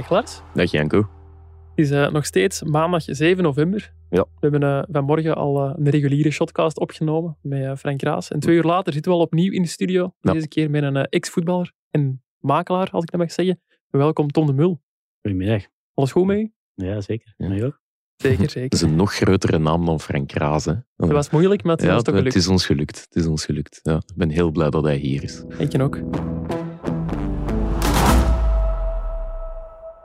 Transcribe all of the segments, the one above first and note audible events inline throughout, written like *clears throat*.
Dag Lars. Dag Janko. Het is uh, nog steeds maandag 7 november. Ja. We hebben uh, vanmorgen al uh, een reguliere shotcast opgenomen met Frank Raas. En twee uur later zitten we al opnieuw in de studio. Ja. Deze keer met een ex-voetballer en makelaar, als ik dat mag zeggen. Welkom Tom de Mul. Goedemiddag. Alles goed mee? Ja, zeker. Ja. Met ook? Zeker, *laughs* Dat zeker. is een nog grotere naam dan Frank Raas. Hè. Dat was moeilijk, maar het is ja, ons toch het gelukt. is ons gelukt. Het is ons gelukt. Ja, ik ben heel blij dat hij hier is. Ik ook.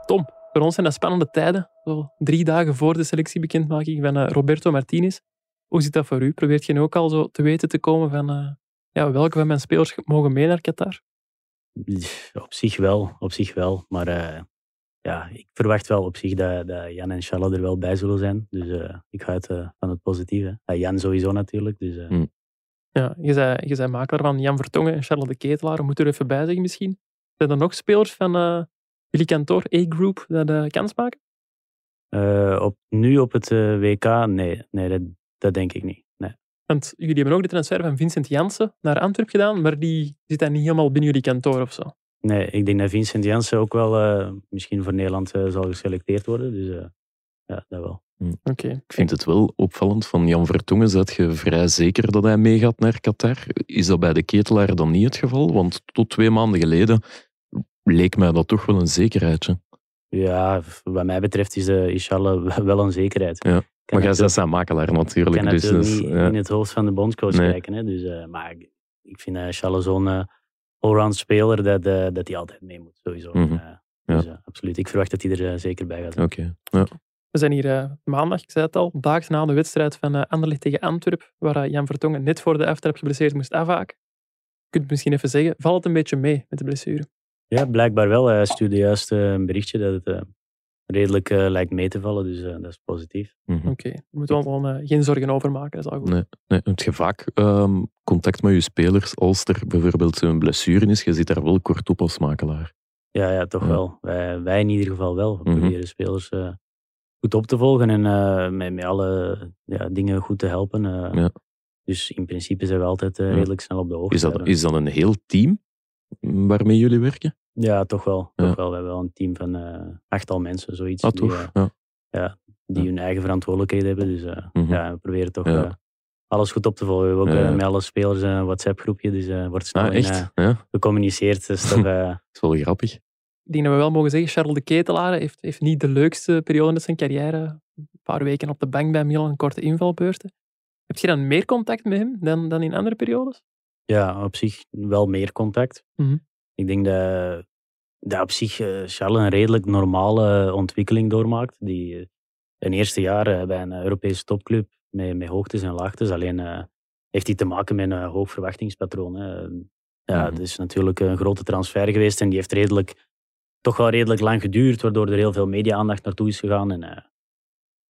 Tom, voor ons zijn dat spannende tijden. Zo drie dagen voor de selectiebekendmaking van eh, Roberto Martinez. Hoe zit dat voor u? Probeert je nu ook al zo te weten te komen van eh, ja, welke van mijn spelers mogen mee naar Qatar? Op zich wel, op zich wel. Maar eh, ja, ik verwacht wel op zich dat, dat Jan en Charlotte er wel bij zullen zijn. Dus eh, ik ga uit eh, van het positieve. Ja, Jan sowieso natuurlijk. Dus, eh, Mm. Ja, je zei, je zei makelaar van Jan Vertongen en Charlotte de Ketelaar. We moeten er even bij zeggen misschien. Zijn er nog spelers van eh jullie kantoor, A-Group, dat eh, kans maken? eh, op, nu op het eh, WK, nee, nee dat, dat denk ik niet. Nee. Want jullie hebben ook de transfer van Vincent Jansen naar Antwerp gedaan, maar die zit dan niet helemaal binnen jullie kantoor of zo. nee, ik denk dat Vincent Janssen ook wel eh, misschien voor Nederland eh, zal geselecteerd worden. Dus eh, ja, dat wel. Oké. Ik vind het wel opvallend. Van Jan Vertongen zet je vrij zeker dat hij meegaat naar Qatar. Is dat bij de ketelaar dan niet het geval? Want tot twee maanden geleden leek mij dat toch wel een zekerheidje. Ja, wat mij betreft is, uh, is Charles *laughs* wel een zekerheid. Ja, Kan Maar jij natuurlijk- bent zijn makelaar Ik natuurlijk. kan Dus, natuurlijk dus, niet ja. in het hoofd van de bondscoach Nee. kijken. Hè? Dus, eh, maar ik, ik vind uh, zo'n eh, allround speler dat, eh, dat hij altijd mee moet, sowieso. Mhm. Eh, dus, eh, absoluut. Ik verwacht dat hij er eh, zeker bij gaat. Oké. Ja. We zijn hier eh, maandag, ik zei het al, daags na de wedstrijd van eh Anderlecht tegen Antwerp, waar eh, Jan Vertongen net voor de aftrap geblesseerd moest afhaken. Je kunt het misschien even zeggen, valt het een beetje mee met de blessure? Ja, blijkbaar wel. Hij stuurde juist eh, een berichtje dat het eh, redelijk eh, lijkt mee te vallen. Dus eh, dat is positief. Mhm. Oké, daar moeten we ons dan eh, geen zorgen over maken, dat is al goed. Nee, nee. Heb je vaak ehm, contact met je spelers als er bijvoorbeeld een blessure is? Je zit daar wel kort op als makelaar. Ja, ja toch Ja. wel. Wij, wij in ieder geval wel. We Mhm. proberen spelers eh, goed op te volgen en eh, met, met alle ja, dingen goed te helpen. eh. Ja. Dus in principe zijn we altijd eh, Ja. redelijk snel op de hoogte. Is dat, is dat een heel team waarmee jullie werken? Ja, toch wel. Toch wel. We hebben wel een team van eh achttal mensen, zoiets. Ah, die, eh, Ja. die Ja. hun eigen verantwoordelijkheden hebben. Dus eh, Mhm. ja, we proberen toch Ja. eh, alles goed op te volgen. We hebben ook Ja. met alle spelers een WhatsApp-groepje, dus eh wordt snel Ah, echt? ja, gecommuniceerd. Dus toch, *laughs* eh, dat is wel grappig. Ik denk dat we wel mogen zeggen, Charles de Ketelaar heeft, heeft niet de leukste periode in zijn carrière. Een paar weken op de bank bij Milan, een korte invalbeurten. Heb je dan meer contact met hem dan, dan in andere periodes? Ja, op zich wel meer contact. Mhm. Ik denk dat, dat op zich eh, Charles een redelijk normale ontwikkeling doormaakt. Die eh, een eerste jaar eh, bij een Europese topclub met, met hoogtes en laagtes. Alleen eh, heeft hij te maken met een hoog verwachtingspatroon. Hè. Ja, Mhm. het is natuurlijk een grote transfer geweest en die heeft redelijk, toch wel redelijk lang geduurd, waardoor er heel veel media-aandacht naartoe is gegaan. En, eh,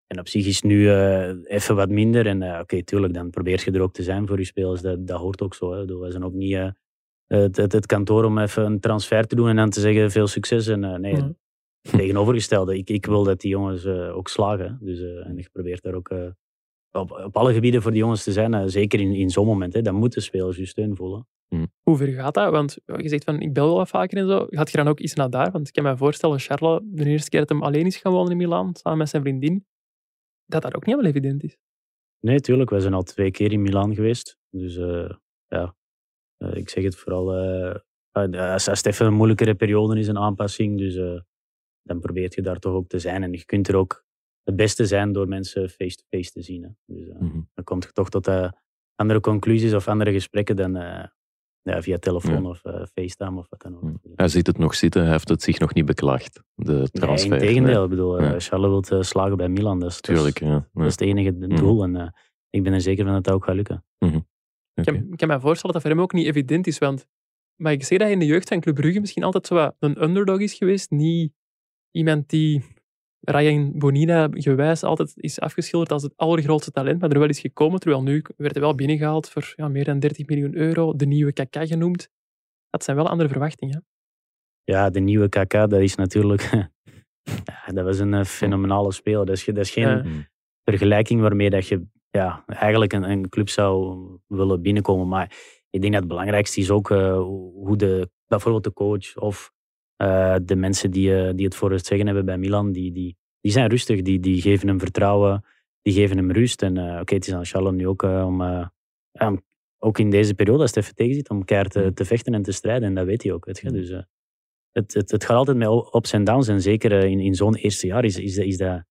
en op zich is nu eh, even wat minder. En eh, oké, tuurlijk, dan probeer je er ook te zijn voor je spelers. Dat, dat hoort ook zo. Hè. Wij zijn ook niet eh, het, het, het kantoor om even een transfer te doen en dan te zeggen veel succes. En eh, nee, Ja. tegenovergestelde. Ik, ik wil dat die jongens eh, ook slagen. Dus, eh, en ik probeer daar ook eh, op, op alle gebieden voor die jongens te zijn. eh, zeker in, in zo'n moment. Hè. Dan moeten spelers je steun voelen. Hoe ver gaat dat? Want je zegt van, ik bel wel wat vaker en zo. Gaat je dan ook iets naar daar? Want ik kan me voorstellen, Charles, de eerste keer dat hem alleen is gaan wonen in Milaan, samen met zijn vriendin, dat dat ook niet helemaal evident is. Nee, tuurlijk. Wij zijn al twee keer in Milaan geweest. Dus eh, ja, Eh, ik zeg het vooral. eh, eh, als, als het even een moeilijkere periode is, een aanpassing, dus eh, dan probeert je daar toch ook te zijn. En je kunt er ook het beste zijn door mensen face-to-face te zien. Hè. Dus eh, Mhm. dan komt je toch tot eh, andere conclusies of andere gesprekken dan eh, ja, via telefoon Ja. of eh, FaceTime of wat dan ook. Mhm. Hij ziet het nog zitten, hij heeft het zich nog niet beklaagd, de Nee, transfer. in tegendeel. Ik bedoel, eh, Ja. Charles wil slagen bij Milan. Dat is, dat is- Tuurlijk, ja. dat is het enige Mhm. doel. En eh, ik ben er zeker van dat dat ook gaat lukken. Ik kan, ik kan me voorstellen dat dat voor hem ook niet evident is, want maar ik zeg dat hij in de jeugd van Club Brugge misschien altijd zo een underdog is geweest, niet iemand die Ryan Bonina gewijs altijd is afgeschilderd als het allergrootste talent, maar er wel is gekomen, terwijl nu werd hij wel binnengehaald voor ja, meer dan 30 miljoen euro, de nieuwe Kaka genoemd. Dat zijn wel andere verwachtingen. Ja, de nieuwe KK, dat is natuurlijk... *laughs* ja, dat was een eh, fenomenale speler. Dat is, dat is geen. Mhm. vergelijking waarmee dat je ja, eigenlijk een, een club zou willen binnenkomen. Maar ik denk dat het belangrijkste is ook uh, hoe de, bijvoorbeeld de coach of uh, de mensen die, uh, die het voor het zeggen hebben bij Milan, die, die, die zijn rustig, die, die geven hem vertrouwen, die geven hem rust. En oké, okay, het is aan Charles nu ook om, um, ook in deze periode, als het even tegen zit, om keihard te, te, vechten en te strijden. En dat weet hij ook. Weet je? Dus het, het, het gaat altijd met ups en downs. En zeker in, in zo'n eerste jaar is, is, is dat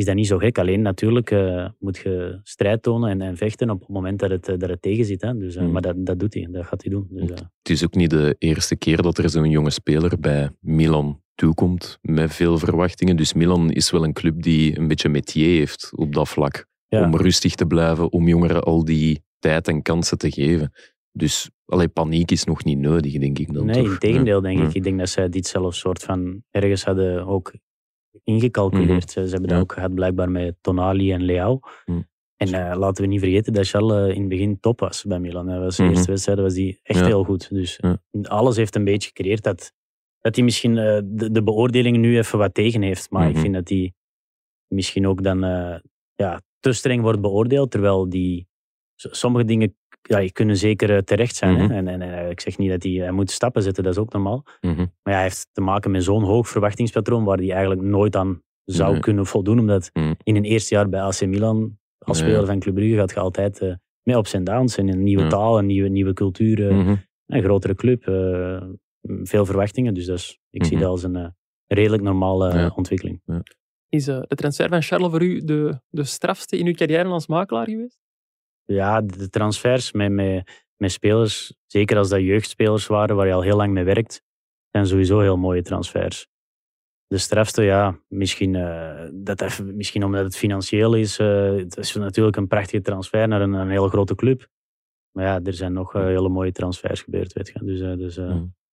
is dat niet zo gek. Alleen natuurlijk uh, moet je strijd tonen en, en, vechten op het moment dat het, dat het tegen zit. Hè. Dus, uh, mm. Maar dat, dat doet hij, dat gaat hij doen. Dus, uh. Het is ook niet de eerste keer dat er zo'n jonge speler bij Milan toekomt met veel verwachtingen. Dus Milan is wel een club die een beetje métier heeft op dat vlak. Ja. Om rustig te blijven, om jongeren al die tijd en kansen te geven. Dus alleen paniek is nog niet nodig, denk ik dan. Nee, toch? in tegendeel, denk ik. Ik denk dat zij dit zelfs soort van ergens hadden ook ingecalculeerd. Mm Ze hebben dat ook gehad blijkbaar met Tonali en Leao. Mm. En uh, laten we niet vergeten dat Charles uh, in het begin top was bij Milan. Hij was de -hmm. eerste wedstrijd was hij echt ja. heel goed. Dus ja. alles heeft een beetje gecreëerd dat, dat hij misschien uh, de, de beoordeling nu even wat tegen heeft. Maar ik vind dat hij misschien ook dan ja, te streng wordt beoordeeld. Terwijl die sommige dingen ja, kunnen zeker terecht zijn. Mhm. hè? En, en, en, ik zeg niet dat hij, hij moet stappen zetten, dat is ook normaal. Mhm. Maar ja, hij heeft te maken met zo'n hoog verwachtingspatroon waar hij eigenlijk nooit aan zou Nee. kunnen voldoen. Omdat Mhm. in een eerste jaar bij AC Milan, als speler van Club Brugge, gaat je altijd eh mee ups en downs. En een nieuwe Ja. taal, een nieuwe, nieuwe cultuur, eh, Mhm. een grotere club, eh, veel verwachtingen. Dus dat is, ik zie Mhm. dat als een eh, redelijk normale eh, Ja. ontwikkeling. Is eh, de transfer van Charles voor u de, de strafste in uw carrière als makelaar geweest? Ja, de transfers met, met, met spelers, zeker als dat jeugdspelers waren waar je al heel lang mee werkt, zijn sowieso heel mooie transfers. De strafste, ja, misschien, eh, dat even, misschien omdat het financieel is. eh, het is natuurlijk een prachtige transfer naar een, een hele grote club. Maar ja, er zijn nog eh, hele mooie transfers gebeurd, weet je. Dus, dus.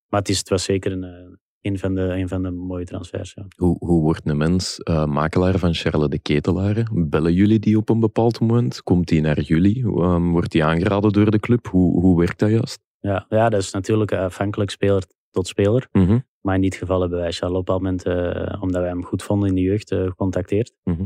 Maar het, is, het was zeker een, een, van de, een van de mooie transfers. Ja. Hoe, hoe wordt een mens eh, makelaar van Charles de Ketelare? Bellen jullie die op een bepaald moment? Komt die naar jullie? Ehm, wordt die aangeraden door de club? Hoe, hoe werkt dat juist? Ja, ja, dat is natuurlijk afhankelijk speler tot speler. Mhm. Maar in dit geval hebben wij Charles op een moment, eh, omdat wij hem goed vonden in de jeugd, eh, gecontacteerd. Mhm.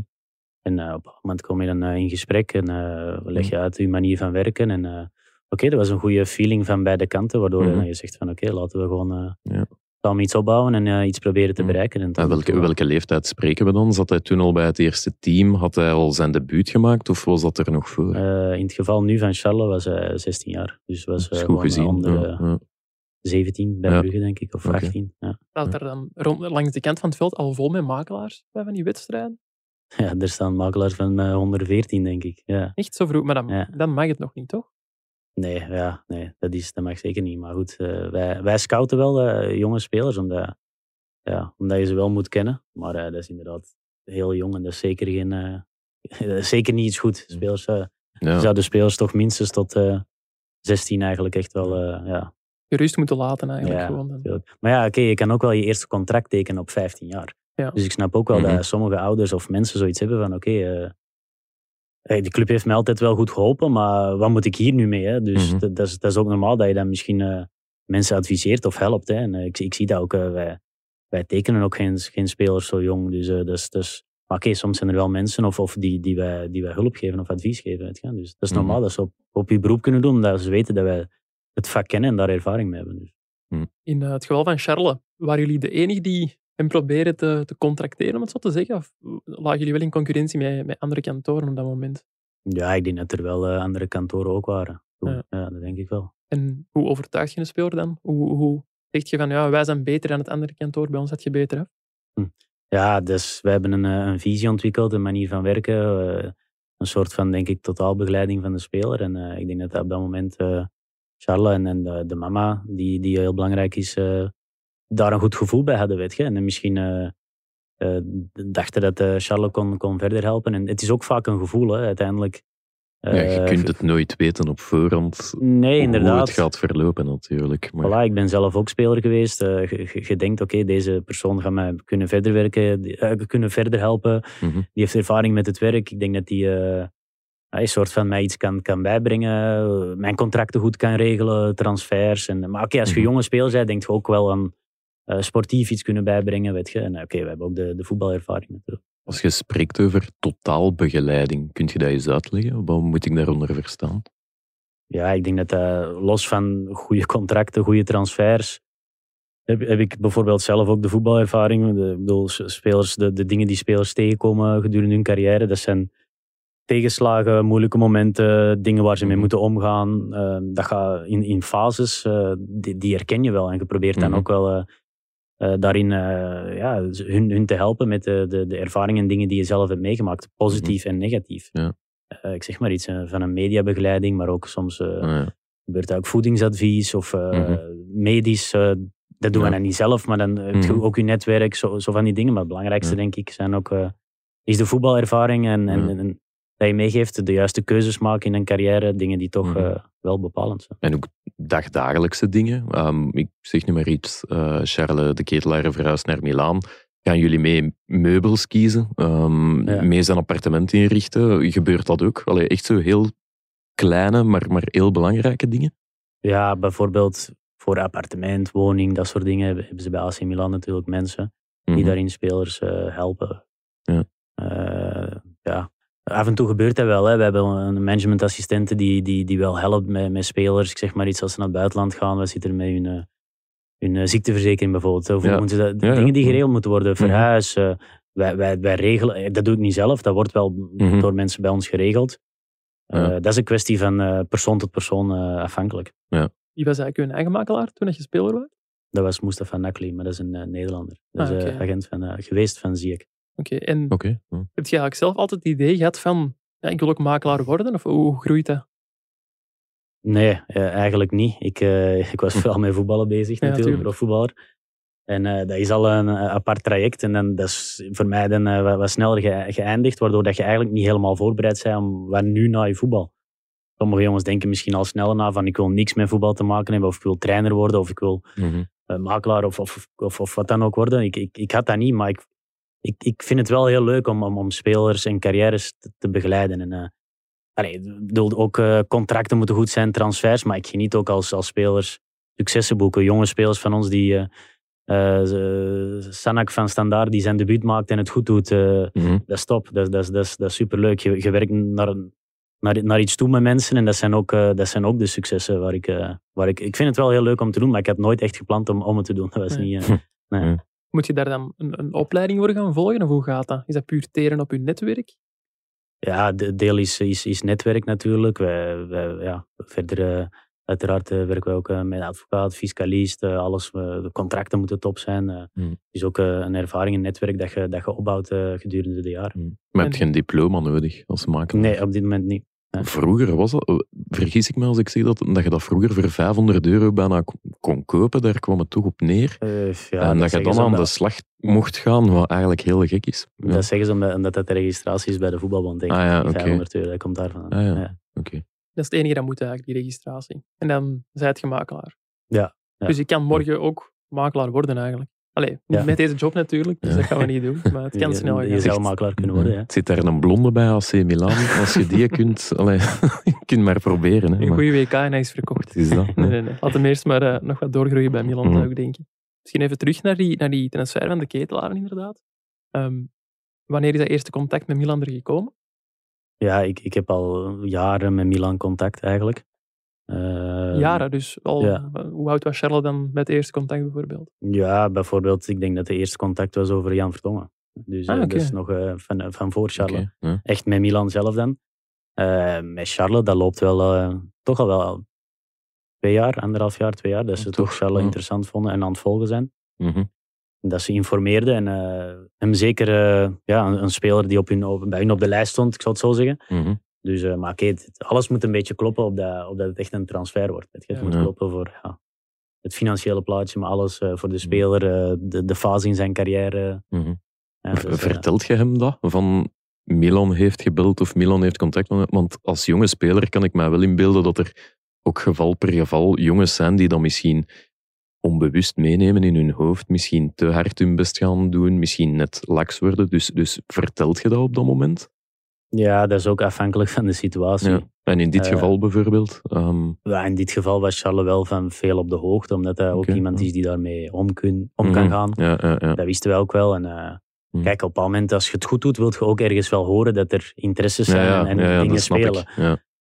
En op een bepaald moment kom je dan in gesprek en eh, leg Mhm. je uit je manier van werken. En oké, dat was een goede feeling van beide kanten, waardoor Mhm. je zegt van oké, laten we gewoon Ja. Samen iets opbouwen en eh, iets proberen te Mhm. bereiken. En En tot- welke, welke leeftijd spreken we dan? Zat hij toen al bij het eerste team? Had hij al zijn debuut gemaakt of was dat er nog voor? Eh, in het geval nu van Charles was hij 16 jaar. Dus was eh, goed gewoon, eh, gezien. onder ja, eh, ja. 17 bij Ja. Brugge, denk ik, of Oké. 18. Ja. Staat er dan rond, langs de kant van het veld al vol met makelaars bij van die wedstrijden? *laughs* ja, er staan makelaars van eh, 114, denk ik. Ja. Echt zo vroeg, maar dan, Ja. dan mag het nog niet, toch? Nee, ja, nee dat, is, dat mag zeker niet. Maar goed, eh, wij, wij scouten wel eh, jonge spelers, omdat, ja, omdat je ze wel moet kennen. Maar eh, dat is inderdaad heel jong en dat is zeker, geen, eh, *laughs* dat is zeker niet iets goed. Spelers, eh, Ja. Zouden spelers toch minstens tot eh 16 eigenlijk echt wel... eh, ja, Gerust moeten laten eigenlijk ja, gewoon. Maar ja, oké, je kan ook wel je eerste contract tekenen op 15 jaar. Ja. Dus ik snap ook wel Mhm. dat sommige ouders of mensen zoiets hebben van oké, eh, hey, de club heeft mij altijd wel goed geholpen, maar wat moet ik hier nu mee? Hè? Dus Mhm. dat, dat, is, dat is ook normaal dat je dan misschien eh, mensen adviseert of helpt. Hè? En eh, ik, ik zie dat ook, eh, wij, wij tekenen ook geen, geen spelers zo jong. Dus, eh, dat is, dat is, maar oké, soms zijn er wel mensen of, of die, die, wij, die wij hulp geven of advies geven. Weet je? Dus dat is Mhm. normaal dat ze op, op je beroep kunnen doen, omdat ze weten dat wij het vak kennen en daar ervaring mee hebben. Dus. In eh, het geval van Charles, waren jullie de enige die hem proberen te, te contracteren, om het zo te zeggen? Of lagen jullie wel in concurrentie met, met andere kantoren op dat moment? Ja, ik denk dat er wel eh, andere kantoren ook waren. Ja. Ja. dat denk ik wel. En hoe overtuig je een speler dan? Hoe, hoe zeg je van, ja, wij zijn beter dan het andere kantoor, bij ons zet je beter af? Ja, dus we hebben een, eh, een visie ontwikkeld, een manier van werken. eh, een soort van, denk ik, totaalbegeleiding van de speler. En ik denk dat op dat moment Charles en, en de, de mama, die, die heel belangrijk is, daar een goed gevoel bij hadden, weet je. En misschien eh, dachten dat eh, Charles kon, kon verder helpen. En het is ook vaak een gevoel, hè, uiteindelijk. Ja, je kunt het nooit weten op voorhand Nee, hoe inderdaad. het gaat verlopen natuurlijk. Maar, Voilà, ik ben zelf ook speler geweest. Je, denkt, oké, deze persoon gaat mij kunnen verder werken, die- kunnen verder helpen. Mhm. Die heeft ervaring met het werk. Ik denk dat die een soort van mij iets kan, kan bijbrengen. Mijn contracten goed kan regelen, transfers. En, maar oké, als je Mhm. jonge speler bent, denk je ook wel aan sportief iets kunnen bijbrengen, weet je. En eh, oké, we hebben ook de, de voetbalervaring natuurlijk. Als je spreekt over totaalbegeleiding, kun je dat eens uitleggen? Wat moet ik daaronder verstaan? Ja, ik denk dat los van goede contracten, goede transfers, heb, heb ik bijvoorbeeld zelf ook de voetbalervaring. De, bedoel, spelers, de, de dingen die spelers tegenkomen gedurende hun carrière, dat zijn tegenslagen, moeilijke momenten, dingen waar ze mee mhm. moeten omgaan. Ehm, dat gaat in, in fases, uh, die, die, herken je wel. En je probeert dan mhm. ook wel uh, uh, daarin ja, hun, hun te helpen met de, de, de ervaringen en dingen die je zelf hebt meegemaakt, positief mhm. en negatief. Ja. ik zeg maar iets van een mediabegeleiding, maar ook soms ja. gebeurt dat ook voedingsadvies of medisch dat doen we dan niet zelf, maar dan je ook je netwerk, zo, zo van die dingen. Maar het belangrijkste, denk ik, zijn ook, is de voetbalervaring en, en, en, dat je meegeeft, de juiste keuzes maken in een carrière, dingen die toch mhm. eh, wel bepalend zijn. En ook dagdagelijkse dingen. Ehm, ik zeg nu maar iets, uh, Charles de Ketelaar verhuist naar Milaan. Gaan jullie mee meubels kiezen? Um, Mee zijn appartement inrichten? Gebeurt dat ook? Allee, echt zo heel kleine, maar, maar heel belangrijke dingen? Ja, bijvoorbeeld voor appartement, woning, dat soort dingen hebben ze bij AC Milan natuurlijk mensen die mhm. daarin spelers uh, helpen. Ja. ja, Af en toe gebeurt dat wel. Hè. We hebben een managementassistenten die, die, die wel helpt met, met spelers. Ik zeg maar iets als ze naar het buitenland gaan. We zitten met hun, eh, hun eh, ziekteverzekering bijvoorbeeld. Of ja. moeten ze, dingen die geregeld moeten worden. Mhm. Verhuizen. wij, wij, wij regelen, eh, dat doe ik niet zelf. Dat wordt wel mhm. door mensen bij ons geregeld. dat is een kwestie van persoon tot persoon afhankelijk. Ja. Wie was eigenlijk uw eigen makelaar toen je speler was? Dat was Mustafa Nakli, maar dat is een Nederlander. Dat is ah, agent van, geweest van Ziek. Oké, en okay. heb je eigenlijk zelf altijd het idee gehad van, ja, ik wil ook makelaar worden? Of hoe groeit dat? Nee, eh, eigenlijk niet. Ik, uh, *laughs* ik was vooral met voetballen bezig natuurlijk, profvoetballer. En uh, dat is al een apart traject. En dan, dat is voor mij dan wat, sneller ge geëindigd, waardoor dat je eigenlijk niet helemaal voorbereid bent om wat nu na je voetbal. Sommige jongens denken misschien al sneller na van ik wil niks met voetbal te maken hebben, of ik wil trainer worden, of ik wil mm makelaar of, of, of, of, wat dan ook worden. Ik, ik, ik had dat niet, maar ik, ik, ik vind het wel heel leuk om, om, om spelers en carrières te, te begeleiden. En, uh, allee, ik bedoel, ook uh, contracten moeten goed zijn, transfers, maar ik geniet ook als, als spelers successen boeken. Jonge spelers van ons die... Uh, Sanak van Standaard die zijn debuut maakt en het goed doet, mm -hmm. dat is top. Dat, dat, dat, dat is superleuk. Je, je werkt naar, naar, naar iets toe met mensen en dat zijn ook, dat zijn ook de successen waar ik, waar ik... Ik vind het wel heel leuk om te doen, maar ik had nooit echt gepland om, om het te doen. *laughs* Dat was niet... nee. Moet je daar dan een, een opleiding voor gaan volgen? Of hoe gaat dat? Is dat puur teren op je netwerk? Ja, de deel is, is, is netwerk natuurlijk. Wij, wij, ja, verder, uh, uiteraard uh, werken we ook uh, met advocaat, fiscalist, alles. de contracten moeten top zijn. Mm. is ook een ervaring, een netwerk dat je, dat je opbouwt gedurende de jaren. Mm. Maar heb je geen diploma nodig als makelaar? Nee, op dit moment niet. Vroeger was dat, eh, vergis ik me als ik zeg dat, dat je dat vroeger voor 500 euro bijna kon kopen, daar kwam het toch op neer. Uh, ja, en dat, je dan aan de slag mocht gaan, wat eigenlijk heel gek is. Ja. Dat zeggen ze omdat dat de registratie is bij de voetbalbond, denk ik. Ah, ja, 500 euro, dat komt daarvan. Ah, ja. Oké. Dat is het enige dat moet eigenlijk, die registratie. En dan zij het makelaar. Ja. Dus ik kan morgen ook makelaar worden eigenlijk. Allee, met deze job natuurlijk, dus dat gaan we niet doen. Maar het *laughs* kan snel gaan. Je zou makelaar kunnen worden. Ja. Zit daar een blonde bij AC Milan? Als je die kunt, *laughs* allee, kunt maar proberen. Hè, een goede WK en hij is verkocht. Is dat? *laughs* Nee, nee, nee. Laat hem eerst maar uh, nog wat doorgroeien bij Milan, zou ik denken. Misschien even terug naar die, naar die transfer van de ketelaren, inderdaad. Um, wanneer is dat eerste contact met Milan er gekomen? Ja, ik, ik heb al jaren met Milan contact eigenlijk. Uh, Jaren, dus al, hoe oud was Charlotte dan met het eerste contact bijvoorbeeld? Ja, bijvoorbeeld, ik denk dat de eerste contact was over Jan Vertongen. Dus ah, uh, dus nog uh, van, van voor Charlotte. Echt met Milan zelf dan. met Charlotte, dat loopt wel toch al wel twee jaar, anderhalf jaar, twee jaar. Dat ze toch, Charlotte interessant vonden en aan het volgen zijn. -hmm. Dat ze informeerden en hem zeker ja, een, een, speler die op hun, bij hun op de lijst stond, ik zal het zo zeggen. -hmm. Dus, uh, maar oké, alles moet een beetje kloppen op dat, op dat het echt een transfer wordt. Het moet kloppen voor ja, het financiële plaatje, maar alles uh, voor de speler, uh, de, de fase in zijn carrière. Mm -hmm. ja, dus, Vertelt je hem dat? Van Milan heeft gebeld of Milan heeft contact met Want als jonge speler kan ik mij wel inbeelden dat er ook geval per geval jongens zijn die dan misschien onbewust meenemen in hun hoofd, misschien te hard hun best gaan doen, misschien net laks worden. Dus, dus vertelt je dat op dat moment? Ja, dat is ook afhankelijk van de situatie. En in dit eh, geval bijvoorbeeld? Um... Ja, in dit geval was Charles wel van veel op de hoogte, omdat hij ook iemand is die daarmee om, kun, om kan mhm. gaan. Ja. Dat wisten we ook wel. En, uh, Kijk, op een moment, als je het goed doet, wil je ook ergens wel horen dat er interesses zijn en dingen spelen.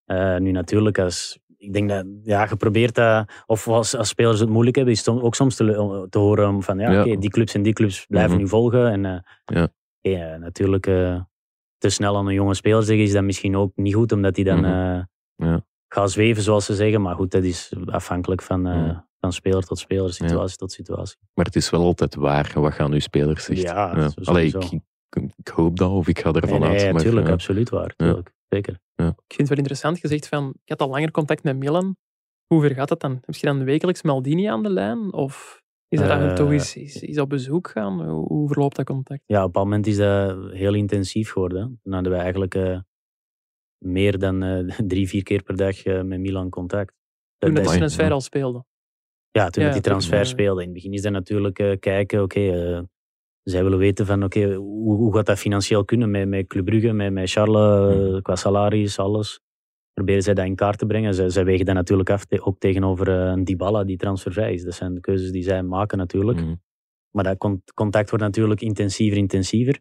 Uh, nu natuurlijk, als, ik denk dat ja, geprobeerd dat, of als, als spelers het moeilijk hebben, is het ook soms te, te horen van ja, oké, die clubs en die clubs blijven mm nu volgen. En uh, ja. natuurlijk te snel aan een jonge speler zeggen is dat misschien ook niet goed, omdat hij dan mm ja. gaat zweven, zoals ze zeggen. Maar goed, dat is afhankelijk van, van speler tot speler, situatie tot situatie. Maar het is wel altijd waar wat gaan uw spelers zeggen. Ja, ja. Allee, ik, ik, hoop dat of ik ga ervan nee, uit. Nee, natuurlijk, absoluut waar. Tuurlijk. Zeker. Ja. Ik vind het wel interessant gezegd van, ik had al langer contact met Milan. Hoe ver gaat dat dan? Heb je dan wekelijks Maldini aan de lijn? Of is dat uh, toch eens, is, op bezoek gaan? Hoe, hoe, verloopt dat contact? Ja, op een moment is dat heel intensief geworden. Dan hadden we eigenlijk uh, meer dan uh, *laughs* drie, vier keer per dag met Milan contact. Toen de transfer al speelde? Ja, toen ja, die transfer speelde. In het begin is dat natuurlijk kijken, oké, okay, zij willen weten van oké, hoe, hoe, gaat dat financieel kunnen met, met Club Brugge, met, met Charles, mm. qua salaris, alles. Proberen zij dat in kaart te brengen. Zij, zij wegen dat natuurlijk af, ook tegenover uh, een Dybala die transfervrij is. Dat zijn de keuzes die zij maken natuurlijk. Mm. Maar dat contact wordt natuurlijk intensiever, intensiever.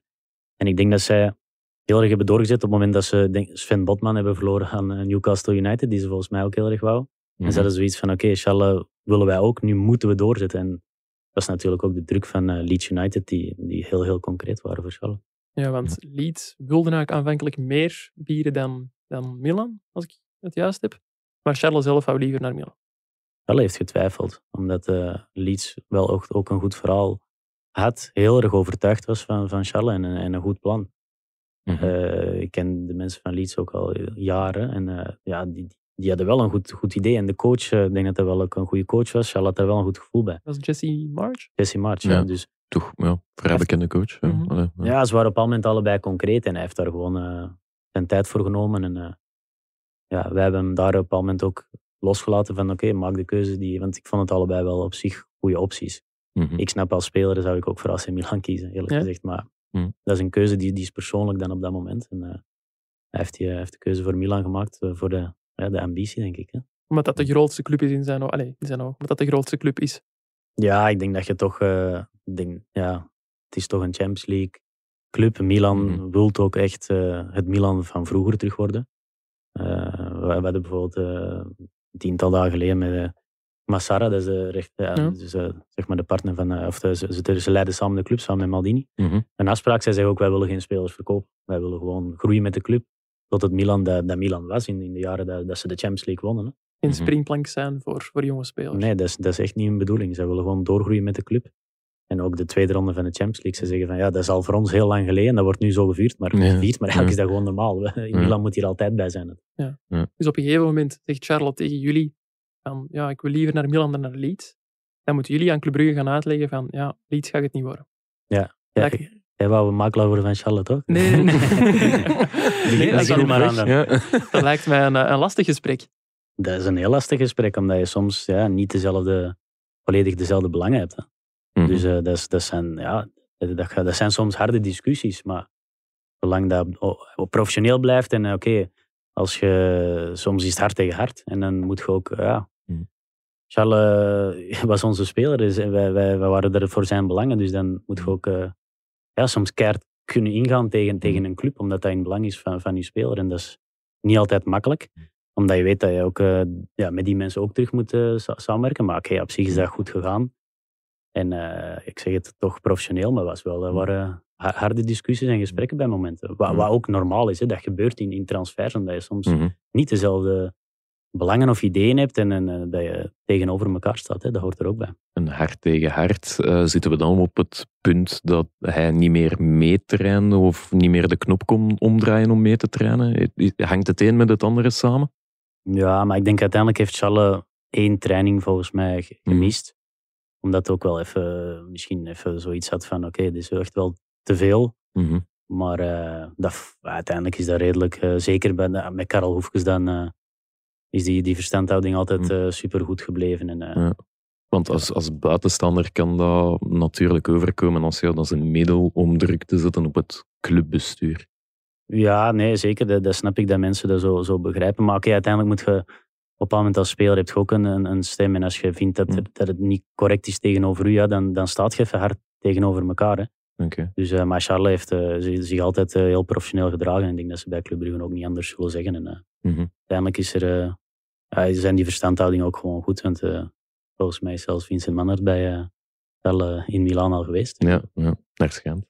En ik denk dat zij heel erg hebben doorgezet op het moment dat ze denk, Sven Botman hebben verloren aan eh, Newcastle United, die ze volgens mij ook heel erg wou. Mm. En ze hadden zoiets van, oké, okay, Charles willen wij ook, nu moeten we doorzetten. En dat is natuurlijk ook de druk van uh, Leeds United, die, die heel, heel concreet waren voor Charles. Ja, want Leeds wilde eigenlijk aanvankelijk meer bieden dan, dan Milan, als ik het juist heb. Maar Charles zelf wou liever naar Milan. Charles heeft getwijfeld, omdat uh, Leeds wel ook, ook een goed verhaal had. Heel erg overtuigd was van, van Charles en, en een goed plan. Mm -hmm. uh, ik ken de mensen van Leeds ook al jaren. En uh, ja, die, die hadden wel een goed, goed idee. En de coach, eh, ik denk dat hij wel ook een goede coach was. Charles had er wel een goed gevoel bij. Dat was Jesse March? Jesse March, ja. Dus toch, ja, vrij bekende coach. Mm -hmm. ja. ja. ze waren op een moment allebei concreet. En hij heeft daar gewoon uh, zijn tijd voor genomen. En uh, ja, wij hebben hem daar op een moment ook losgelaten van oké, okay, maak de keuze die... Want ik vond het allebei wel op zich goede opties. Mm -hmm. Ik snap als speler zou ik ook voor AC Milan kiezen, eerlijk ja? gezegd. Maar mm. dat is een keuze die, die is persoonlijk dan op dat moment. En hij heeft, die, heeft de keuze voor Milan gemaakt, voor de ja, de ambitie, denk ik. Hè. Omdat dat de grootste club is in zijn ogen. in zijn ogen. Omdat dat de grootste club is. Ja, ik denk dat je toch... Uh, denk, ja, het is toch een Champions League club. Milan mm. wil ook echt uh, het Milan van vroeger terug worden. Uh, we, we, hadden bijvoorbeeld een tiental dagen geleden met Massara, dat is, de, recht, ja, ja. Dus, zeg maar de partner van... of de, ze, ze, leiden samen de club, samen met Maldini. Mm -hmm. Een afspraak, zij zeggen ook, wij willen geen spelers verkopen. Wij willen gewoon groeien met de club tot het Milan dat, dat Milan was in, in de jaren dat, dat ze de Champions League wonnen. Hè. Geen mhm. springplank zijn voor, voor jonge spelers. Nee, dat is, dat is echt niet hun bedoeling. Ze willen gewoon doorgroeien met de club. En ook de tweede ronde van de Champions League. Ze zeggen van ja, dat is al voor ons heel lang geleden. Dat wordt nu zo gevierd. Maar, gevierd, maar eigenlijk is dat gewoon normaal. *laughs* In Milan moet hier altijd bij zijn. Ja. Dus op een gegeven moment zegt Charlotte tegen jullie van ja, ik wil liever naar Milan dan naar Leeds. Dan moeten jullie aan Club Brugge gaan uitleggen van ja, Leeds gaat het niet worden. Ja, ja Jij wou een makelaar worden van Charlotte, toch? Nee, nee. nee *laughs* dat, dat, maar aan ja. *laughs* dat lijkt mij een, een lastig gesprek. Dat is een heel lastig gesprek, omdat je soms ja, niet dezelfde, volledig dezelfde belangen hebt. Hè. Mm -hmm. Dus uh, dat, dat, zijn, ja, dat, dat, zijn soms harde discussies, maar zolang dat professioneel blijft en uh, oké, okay, als je soms is het hard tegen hard en dan moet je ook, ja. Mm. Charles *laughs* was onze speler, dus wij, wij, wij waren er voor zijn belangen, dus dan moet je ook ja, soms keihard kunnen ingaan tegen, tegen een club, omdat dat in belang is van, van je speler. En dat is niet altijd makkelijk, omdat je weet dat je ook uh, ja, met die mensen ook terug moet uh, samenwerken. Maar oké, okay, op zich is dat goed gegaan. En uh, ik zeg het toch professioneel, maar was wel, er waren harde discussies en gesprekken bij momenten. Wat, wat ook normaal is, hè, dat gebeurt in, in transfers, omdat je soms mm -hmm. niet dezelfde belangen of ideeën hebt en, en, en, dat je tegenover elkaar staat. Hè. Dat hoort er ook bij. Een hart tegen hart. Uh, zitten we dan op het punt dat hij niet meer meetrainde of niet meer de knop kon omdraaien om mee te trainen? Hangt het een met het andere samen? Ja, maar ik denk uiteindelijk heeft Charles één training volgens mij mhm. gemist. Omdat ook wel even, misschien even zoiets had van oké, okay, dit is echt wel te veel. Mm Maar uh, dat, uiteindelijk is dat redelijk, uh, zeker bij de, met Karel Hoefkes dan is die, die verstandhouding altijd mm. eh, super goed gebleven. En, ja. Want als, als buitenstander kan dat natuurlijk overkomen als je dat als een middel om druk te zetten op het clubbestuur. Ja, nee, zeker. Dat, dat snap ik dat mensen dat zo, zo begrijpen. Maar okay, uiteindelijk moet je op een moment als speler heb je ook een, een, stem. En als je vindt dat, mm. dat het niet correct is tegenover u, ja, dan, dan staat je even hard tegenover elkaar. Hè. Okay. Dus, uh, maar Charles heeft uh, zich altijd uh, heel professioneel gedragen. En ik denk dat ze bij Club Brugge ook niet anders zullen zeggen. En, mm -hmm. Uiteindelijk is er ja, zijn die verstandhouding ook gewoon goed. Want volgens mij is zelfs Vincent Mannert bij wel in Milaan al geweest. Ja, ja.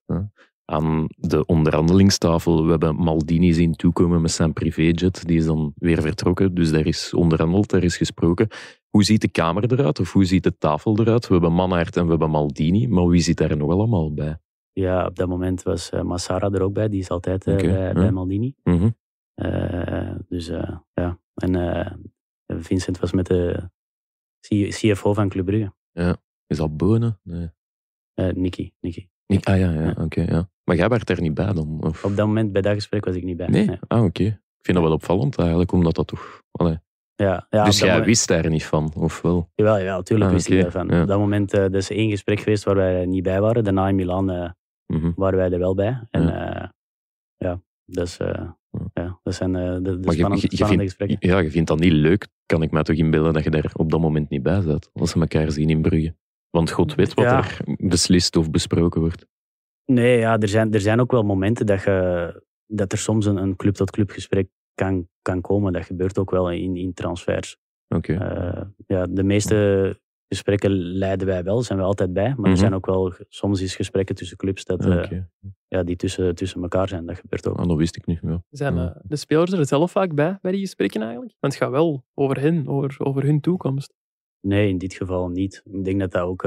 Ja aan de onderhandelingstafel. We hebben Maldini zien toekomen met zijn privéjet. Die is dan weer vertrokken. Dus daar is onderhandeld, daar is gesproken. Hoe ziet de kamer eruit? Of hoe ziet de tafel eruit? We hebben Manhart en we hebben Maldini. Maar wie zit daar nog allemaal bij? Ja, op dat moment was uh, Massara er ook bij. Die is altijd uh, bij, bij, Maldini. Mm dus ja. En Vincent was met de CFO van Club Brugge. Ja. Is dat Bonen? Nee. Nicky. Nicky. Ah ja, ja, oké. ja. Maar jij werd er niet bij dan? Of? Op dat moment, bij dat gesprek, was ik niet bij. Nee? Ah, oké. Ik vind dat wel opvallend eigenlijk, omdat dat toch... Allee. Ja, ja, dus jij wist daar niet van, of wel? Jawel, ja, natuurlijk ah, wist ik daarvan. Ja. Op dat moment uh, is één gesprek geweest waar wij niet bij waren. Daarna in Milan uh, mm waren wij er wel bij. En ja, uh, ja dus, ja, dat zijn de, de spannende, je, je vindt, gesprekken. Ja, je vindt dat niet leuk, kan ik mij toch inbeelden, dat je daar op dat moment niet bij zat, als ze elkaar zien in Brugge. Want God weet wat er beslist of besproken wordt. Nee, ja, er, zijn, er zijn ook wel momenten dat, je, dat er soms een, een club-tot-club gesprek kan, kan komen. Dat gebeurt ook wel in, in transfers. Oké. Uh, ja, de meeste gesprekken leiden wij wel, zijn we altijd bij. Maar er mhm. zijn ook wel soms eens gesprekken tussen clubs dat, uh, ja, die tussen, tussen elkaar zijn. Dat gebeurt ook. Ah, dat wist ik niet. Ja. Zijn uh, de spelers er zelf vaak bij, bij die gesprekken eigenlijk? Want het gaat wel over hen, over, over hun toekomst. Nee, in dit geval niet. Ik denk dat dat ook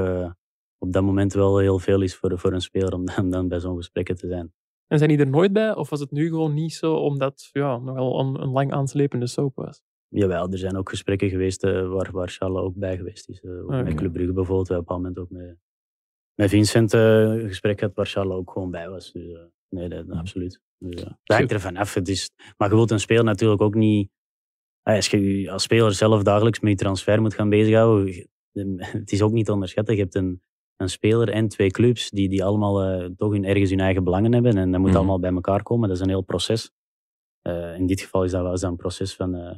op dat moment wel heel veel is voor, voor een speler om dan, dan bij zo'n gesprekken te zijn. En zijn die er nooit bij? Of was het nu gewoon niet zo, omdat ja, nogal een, een lang aanslepende soap was? Jawel, er zijn ook gesprekken geweest uh, waar, waar Charles ook bij geweest is. Uh, okay. Met Club Brugge bijvoorbeeld. We hebben op een moment ook met, met Vincent uh, een gesprek gehad waar Charles ook gewoon bij was. Dus nee, dat, absoluut. Dus, het hangt er vanaf. Maar je wilt een speler natuurlijk ook niet... Als je als speler zelf dagelijks met je transfer moet gaan bezighouden, *laughs* het is ook niet te onderschatten. Je hebt een, een speler en twee clubs die, die allemaal uh, toch hun, ergens hun eigen belangen hebben. En dat moet mhm. allemaal bij elkaar komen. Dat is een heel proces. Uh, in dit geval is dat wel een proces van... Uh,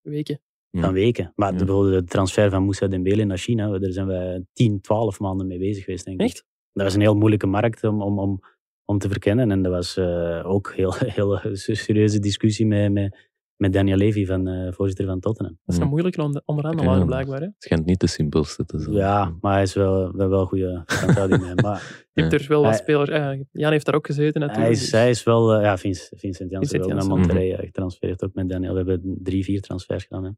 weken. Van weken. Maar ja. bijvoorbeeld de transfer van Moussa Dembele naar China, daar zijn we 10, 12 maanden mee bezig geweest, denk ik. Echt? Dat was een heel moeilijke markt om, om, om, om te verkennen. En dat was ook een heel, *laughs* heel serieuze discussie met, met, met Daniel Levy, van, uh, voorzitter van Tottenham. Dat is een moeilijke onder onderhandelaar, blijkbaar. Hè? Het schijnt niet de simpelste te zijn. Ja, maar hij is wel, wel, wel goede verhouding *laughs* Maar, Je hebt er wel wat spelers... Uh, Jan heeft daar ook gezeten natuurlijk. Hij is, hij is wel... Uh, ja, Vincent, Vincent Janssen wel naar Monterrey mm getransfereerd, ook met Daniel. We hebben drie, vier transfers gedaan. Hè.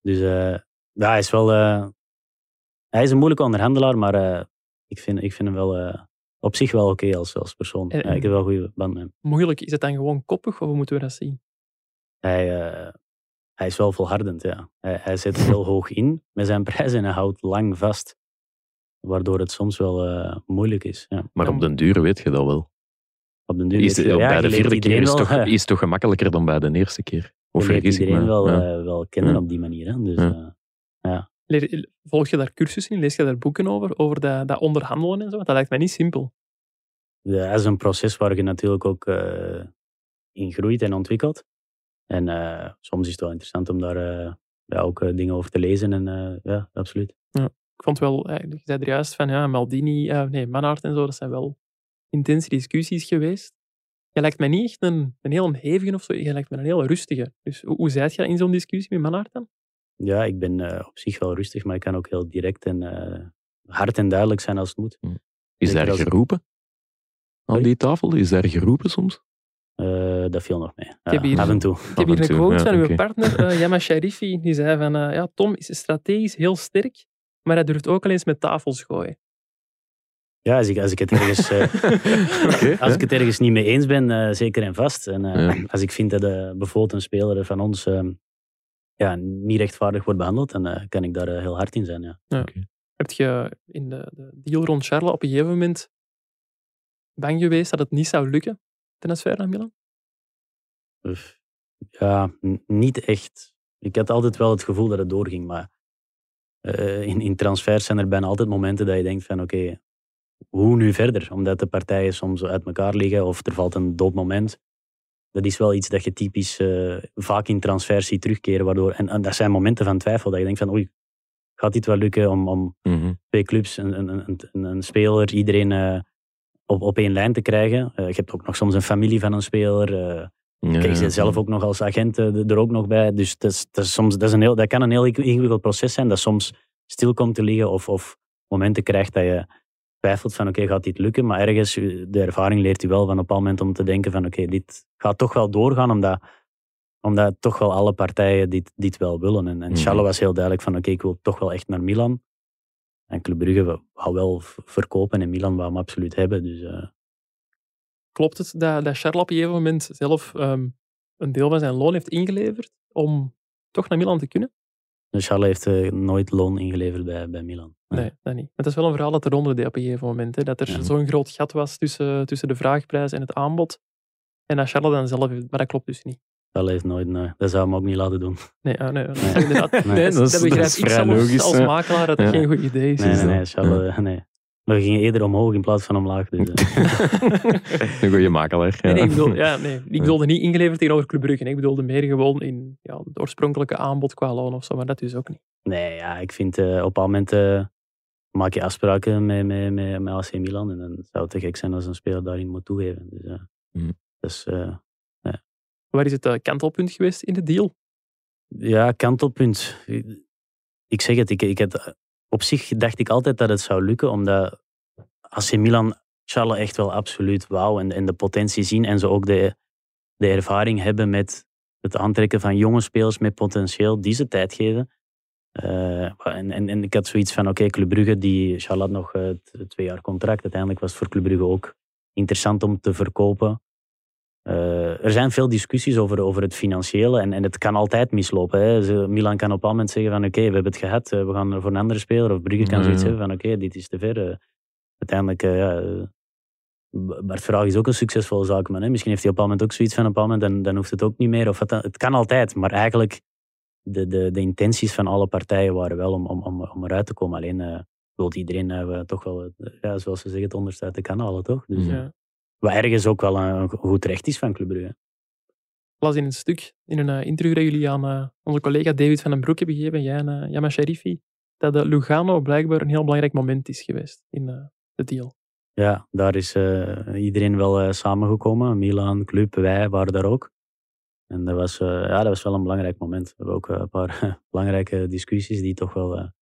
Dus ja, hij is wel... hij is een moeilijke onderhandelaar, maar ik, vind, ik vind hem wel op zich wel oké als, als persoon. ja, ik heb wel een goede band met hem. Moeilijk, is het dan gewoon koppig of hoe moeten we dat zien? Hij, uh, hij is wel volhardend, ja. Hij, hij zet heel *laughs* hoog in met zijn prijs en hij houdt lang vast. Waardoor het soms wel uh, moeilijk is. Ja. Maar op den duur weet je dat wel. Op den duur is, je, ja, bij de vierde keer is, toch, uh, is toch gemakkelijker dan bij de eerste keer? Of vergis iedereen ik wel, ja. wel kennen op die manier. Hè. Dus, ja. Volg je daar cursussen in? Lees je daar boeken over? Over dat, dat onderhandelen en zo? Dat lijkt mij niet simpel. Ja, dat is een proces waar je natuurlijk ook in groeit en ontwikkelt. En uh, soms is het wel interessant om daar uh, ja, ook uh, dingen over te lezen. En ja, absoluut. Ja, ik vond wel, je zei er juist van ja, Maldini, nee, Manhart en zo, dat zijn wel intense discussies geweest. Je lijkt mij niet echt een, een heel hevige of zo, je lijkt me een heel rustige. Dus hoe, hoe zijt je in zo'n discussie met Manhart dan? Ja, ik ben op zich wel rustig, maar ik kan ook heel direct en hard en duidelijk zijn als het moet. Hm. Is daar geroepen? Aan die tafel? Is daar geroepen soms? Uh, dat viel nog mee. Ik heb hier, af en toe. Ik heb hier een quote van uw partner, *laughs* uh, Yama Sharifi, die zei van, uh, ja, Tom is strategisch heel sterk, maar hij durft ook al eens met tafels gooien. Ja, als ik, als ik, het, ergens, *laughs* okay, als ik het ergens niet mee eens ben, zeker en vast. En ja. als ik vind dat bijvoorbeeld een speler van ons ehm, ja, niet rechtvaardig wordt behandeld, dan kan ik daar heel hard in zijn. Ja. ja. Okay. Heb je in de, de deal rond Charles op een gegeven moment bang geweest dat het niet zou lukken? Transfer naar Milan? Ja, niet echt. Ik had altijd wel het gevoel dat het doorging, maar uh, in, in transfers zijn er bijna altijd momenten dat je denkt van oké, hoe nu verder? Omdat de partijen soms uit elkaar liggen of er valt een dood moment. Dat is wel iets dat je typisch uh, vaak in transfers ziet terugkeren. Waardoor, en, en, dat zijn momenten van twijfel, dat je denkt van oei, gaat dit wel lukken om, om mm -hmm. twee clubs, een, een, een, een speler, iedereen... Uh, op, op één lijn te krijgen. Uh, je hebt ook nog soms een familie van een speler. Uh, Kijk, ik zit zelf ook nog als agent eh, er ook nog bij. Dus dat, is, dat, is soms, dat, is een heel, dat kan een heel ingewikkeld proces zijn, dat soms stil komt te liggen of, of momenten krijgt dat je twijfelt van oké, gaat dit lukken? Maar ergens, de ervaring leert je wel van op een moment om te denken van oké, dit gaat toch wel doorgaan, omdat, omdat toch wel alle partijen dit, dit wel willen. En, en mm was heel duidelijk van oké, ik wil toch wel echt naar Milan. En Club Brugge wou wel verkopen en Milan wou hem absoluut hebben. Dus, uh... Klopt het dat, dat Charles op een gegeven moment zelf ehm, een deel van zijn loon heeft ingeleverd om toch naar Milan te kunnen? Dus Charles heeft uh, nooit loon ingeleverd bij, bij Milan. Nee. dat niet. Het is wel een verhaal dat eronder deed op een gegeven moment. Hè, dat er zo'n groot gat was tussen, tussen de vraagprijs en het aanbod. En dat Charles dan zelf heeft. Maar dat klopt dus niet. Dat heeft nooit, nee. Dat zou hem ook niet laten doen. Nee, uh, nee, nee. *laughs* Inderdaad. nee, dat, dat begrijp ik zelf logisch, als makelaar dat dat geen goed idee is. Nee, nee, nee, Charles, nee. We gingen eerder omhoog in plaats van omlaag. Dus, *laughs* een goede makelaar. Ja. Nee, ik, bedoel, ja, nee, *laughs* ik bedoelde niet ingeleverd tegenover Club Brugge. Ik bedoelde meer gewoon in ja, het oorspronkelijke aanbod qua loon of zo. Maar dat is ook niet. Nee, ja, ik vind uh, op een moment uh, maak je afspraken met, met, met, met AC Milan. En dan zou het te gek zijn als een speler daarin moet toegeven. Dus, uh, mm. dus ja. Waar is het kantelpunt geweest in de deal? Ja, kantelpunt. Ik zeg het, ik, ik op zich dacht ik altijd dat het zou lukken, omdat AC Milan Charles echt wel absoluut wou en, de potentie zien en ze ook de, de ervaring hebben met het aantrekken van jonge spelers met potentieel die ze tijd geven. Uh, en, en, ik had zoiets van, oké, Club Brugge, die Charles had nog twee jaar contract. Uiteindelijk was het voor Club Brugge ook interessant om te verkopen. Uh, er zijn veel discussies over, over het financiële en, en het kan altijd mislopen. Hè. Milan kan op een moment zeggen van oké, we hebben het gehad, we gaan voor een andere speler. Of Brugge kan zoiets hebben van oké, dit is te ver. uiteindelijk, ja, Bart Vraag is ook een succesvolle zaakman. Hè. Misschien heeft hij op een moment ook zoiets van op een moment, dan, dan hoeft het ook niet meer. Of het, het kan altijd, maar eigenlijk de, de, de intenties van alle partijen waren wel om, om, om, om eruit te komen. Alleen uh, wil iedereen uh, toch wel, ja, zoals ze zeggen, het onderste uit de kanalen, toch? Dus, ja. Wat ergens ook wel een goed recht is van Club Brugge. Ik las in een stuk, in een uh, interview dat jullie aan onze collega David van den Broek hebben gegeven, jij en Yama Sharifi, dat de Lugano blijkbaar een heel belangrijk moment is geweest in de deal. Ja, daar is iedereen wel samengekomen. Milan, club, wij waren daar ook. En dat was, ja, dat was wel een belangrijk moment. We hebben ook een paar *laughs* belangrijke discussies die toch wel...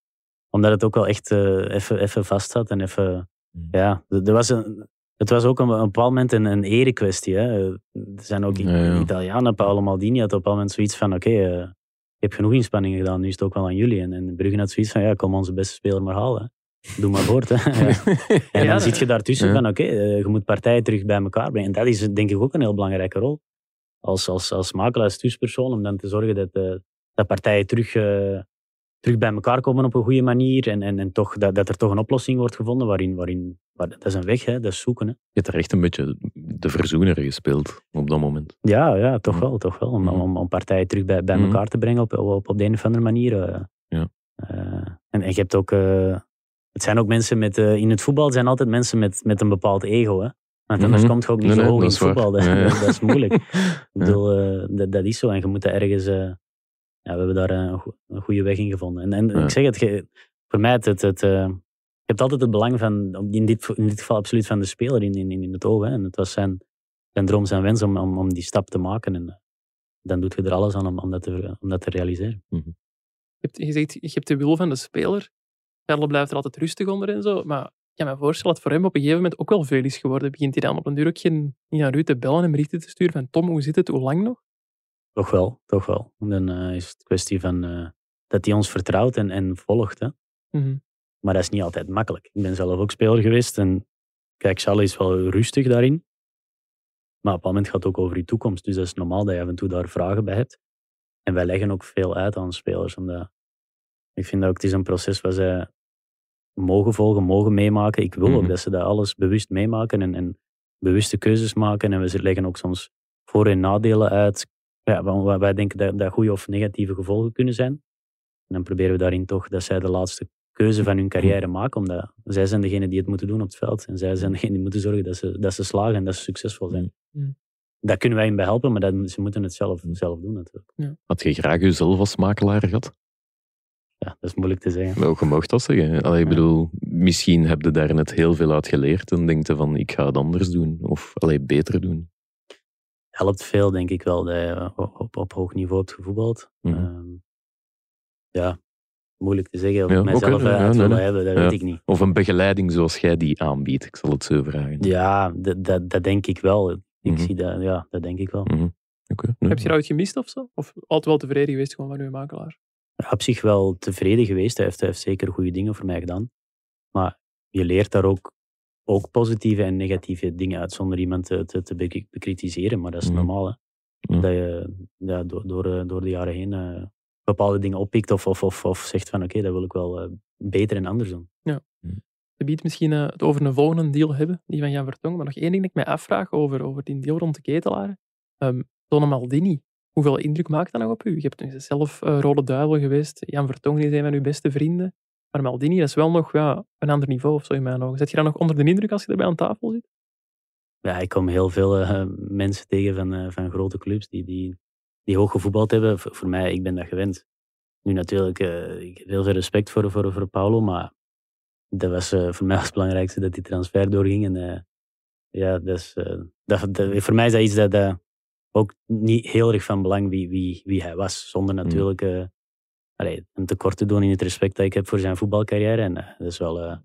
omdat het ook wel echt even vast zat en even... Mm. Ja, er was een, het was ook op een, bepaald moment een, een erekwestie. Hè. Er zijn ook ja, Italianen, Paolo Maldini had op een bepaald moment zoiets van: oké, okay, uh, ik heb genoeg inspanningen gedaan, nu is het ook wel aan jullie. En, en Brugge had zoiets van: ja, kom onze beste speler maar halen. Doe maar voort. Hè. *laughs* En dan zit je daartussen van: oké, okay, uh, je moet partijen terug bij elkaar brengen. En dat is denk ik ook een heel belangrijke rol. Als, als, als makelaar, als tussenpersoon, om dan te zorgen dat, uh, dat partijen terug terug bij elkaar komen op een goede manier. En, en, en toch, dat, dat er toch een oplossing wordt gevonden waarin, waarin waar, dat is een weg, hè, dat is zoeken. Hè. Je hebt er echt een beetje de verzoener gespeeld op dat moment. Ja, ja toch wel. Toch wel. Om, om, om partijen terug bij, bij elkaar te brengen op, op, op de een of andere manier. Uh, ja. Uh, en, en je hebt ook... Uh, het zijn ook mensen met... in het voetbal zijn altijd mensen met, met een bepaald ego. Hè. Want anders mm -hmm. komt je ook niet nee, zo hoog in het voetbal. Dat, ja, ja. *laughs* dat, is moeilijk. *laughs* Ik bedoel, dat, dat is zo. En je moet dat ergens ja, we hebben daar een, een goede weg in gevonden. En, en ik zeg het, voor mij, het, het, het uh, je hebt altijd het belang van, in dit, in dit geval absoluut van de speler in, in, in het oog. Hè. En het was zijn, zijn droom, zijn wens om, om, om die stap te maken. En uh, dan doet je er alles aan om, om, dat, te, om dat te realiseren. Mm -hmm. je, hebt, je zegt, je hebt de wil van de speler. Carlo blijft er altijd rustig onder en zo. Maar ik kan me voorstellen dat voor hem op een gegeven moment ook wel veel is geworden. Begint hij dan op een duur ook geen, niet naar u te bellen en berichten te sturen van Tom, hoe zit het, hoe lang nog? Toch wel, toch wel. Dan uh, is het kwestie van uh, dat hij ons vertrouwt en, en volgt. Hè. Mm -hmm. Maar dat is niet altijd makkelijk. Ik ben zelf ook speler geweest en kijk, Charles is wel rustig daarin. Maar op een moment gaat het ook over je toekomst. Dus dat is normaal dat je af en toe daar vragen bij hebt. En wij leggen ook veel uit aan spelers. Omdat ik vind dat ook, het is een proces waar zij mogen volgen, mogen meemaken. Ik wil ook mhm. dat ze dat alles bewust meemaken en, en bewuste keuzes maken. En we leggen ook soms voor- en nadelen uit ja, wij denken dat, dat goede of negatieve gevolgen kunnen zijn. En dan proberen we daarin toch dat zij de laatste keuze van hun carrière maken, omdat zij zijn degene die het moeten doen op het veld. En zij zijn degene die moeten zorgen dat ze, dat ze slagen en dat ze succesvol zijn. Mm. Daar kunnen wij in bij helpen, maar dat, ze moeten het zelf, zelf doen natuurlijk. Ja. Had je graag jezelf als makelaar gehad? Ja, dat is moeilijk te zeggen. Wel, je mag dat zeggen. Allee, ik bedoel, misschien heb je daar net heel veel uit geleerd en denkt je van, ik ga het anders doen. Of allee, beter doen. Helpt veel, denk ik wel, dat je op, op hoog niveau hebt gevoetbald. Mm ja, moeilijk te zeggen. Of ja, ik mijzelf okay, uit ja, hebben, dat weet ik niet. Of een begeleiding zoals jij die aanbiedt, ik zal het zo vragen. Ja, dat, dat, denk ik wel. Ik mm zie dat, ja, dat denk ik wel. Mm -hmm. Heb je eruit gemist of zo? Of altijd wel tevreden geweest gewoon van uw makelaar? Ja, op zich wel tevreden geweest. Hij heeft, hij heeft zeker goede dingen voor mij gedaan. Maar je leert daar ook, ook positieve en negatieve dingen uit zonder iemand te, te, te bekritiseren. Maar dat is mhm. normaal. Hè? Dat je ja, door, door, eh, door de jaren heen uh, bepaalde dingen oppikt of, of, of, of zegt van oké, dat wil ik wel uh, beter en anders doen. Ja. Je biedt misschien uh, het over een volgende deal hebben, die van Jan Vertongen. Maar nog één ding dat ik mij afvraag over, over die deal rond de ketelaar. Um, Donne Maldini, hoeveel indruk maakt dat nog op u? Je hebt zelf uh, Rode Duivel geweest. Jan Vertongen is een van uw beste vrienden. Maar Maldini, dat is wel nog ja, een ander niveau of zo in mijn ogen. Zet je dan nog onder de indruk als je erbij aan tafel zit? Ja, ik kom heel veel uh, mensen tegen van, uh, van grote clubs die, die, die hoog gevoetbald hebben. Voor, voor mij, ik ben dat gewend. Nu natuurlijk, uh, ik heb heel veel respect voor, voor, voor Paulo, maar dat was voor mij *laughs* het belangrijkste dat die transfer doorging. En ja, is, dat, dat, voor mij is dat iets dat, ook niet heel erg van belang wie, wie, wie hij was. Zonder mm. Uh, een tekort te doen in het respect dat ik heb voor zijn voetbalcarrière. En uh, dat is wel uh,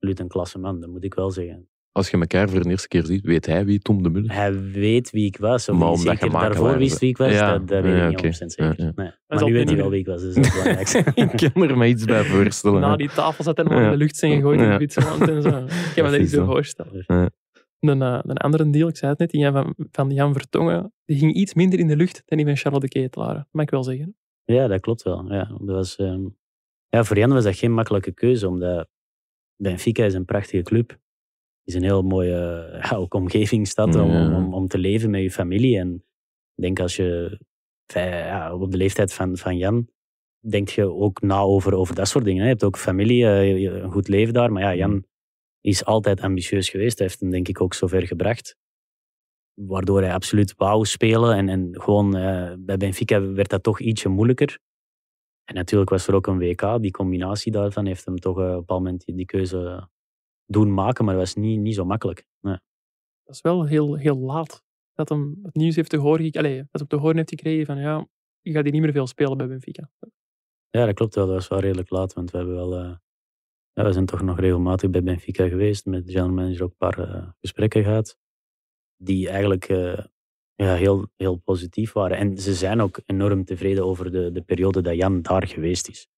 een klasse man, dat moet ik wel zeggen. Als je elkaar voor de eerste keer ziet, weet hij wie Tom de Muller is? Hij weet wie ik was. Of maar zeker daarvoor wist wie ik was, ja. dat, dat weet ik niet 100% zeker. Ja, Nee. Maar nu weet hij wel wie ik was, dus dat is het *laughs* belangrijkste. ik kan er me iets bij voorstellen. Na die tafel zat helemaal in de lucht zijn gegooid in Zwitserland en zo. Ik kan me dat niet zo voorstellen. Een, uh, een andere deal, ik zei het net, die van, van Jan Vertongen, die ging iets minder in de lucht dan die van Charlotte de Ketelaar. Mag ik wel zeggen. Ja, dat klopt wel. Ja, dat was, um, ja, voor Jan was dat geen makkelijke keuze, omdat Benfica is een prachtige club. Het is een heel mooie ja, *laughs* ook omgevingsstad om, om, om, te leven met je familie. En ik denk als je ja, op de leeftijd van, van Jan, denk je ook na over, over dat soort dingen. Je hebt ook familie, uh, een goed leven daar. Maar ja, Jan is altijd ambitieus geweest. Hij heeft hem denk ik ook zover gebracht. Waardoor hij absoluut wou spelen. En, en gewoon uh, bij Benfica werd dat toch ietsje moeilijker. En natuurlijk was er ook een WK. Die combinatie daarvan heeft hem toch uh, op een bepaald moment die, keuze doen maken. Maar dat was niet, niet zo makkelijk. Nee. Dat is wel heel, heel laat dat hem het nieuws heeft te horen, allez, dat op te horen heeft gekregen van ja, je gaat hier niet meer veel spelen bij Benfica. Ja, dat klopt wel. Dat was wel redelijk laat, want we hebben wel uh, ja, we zijn toch nog regelmatig bij Benfica geweest, met de general manager ook een paar uh, gesprekken gehad, die eigenlijk uh, ja, heel, heel positief waren. En ze zijn ook enorm tevreden over de, de periode dat Jan daar geweest is.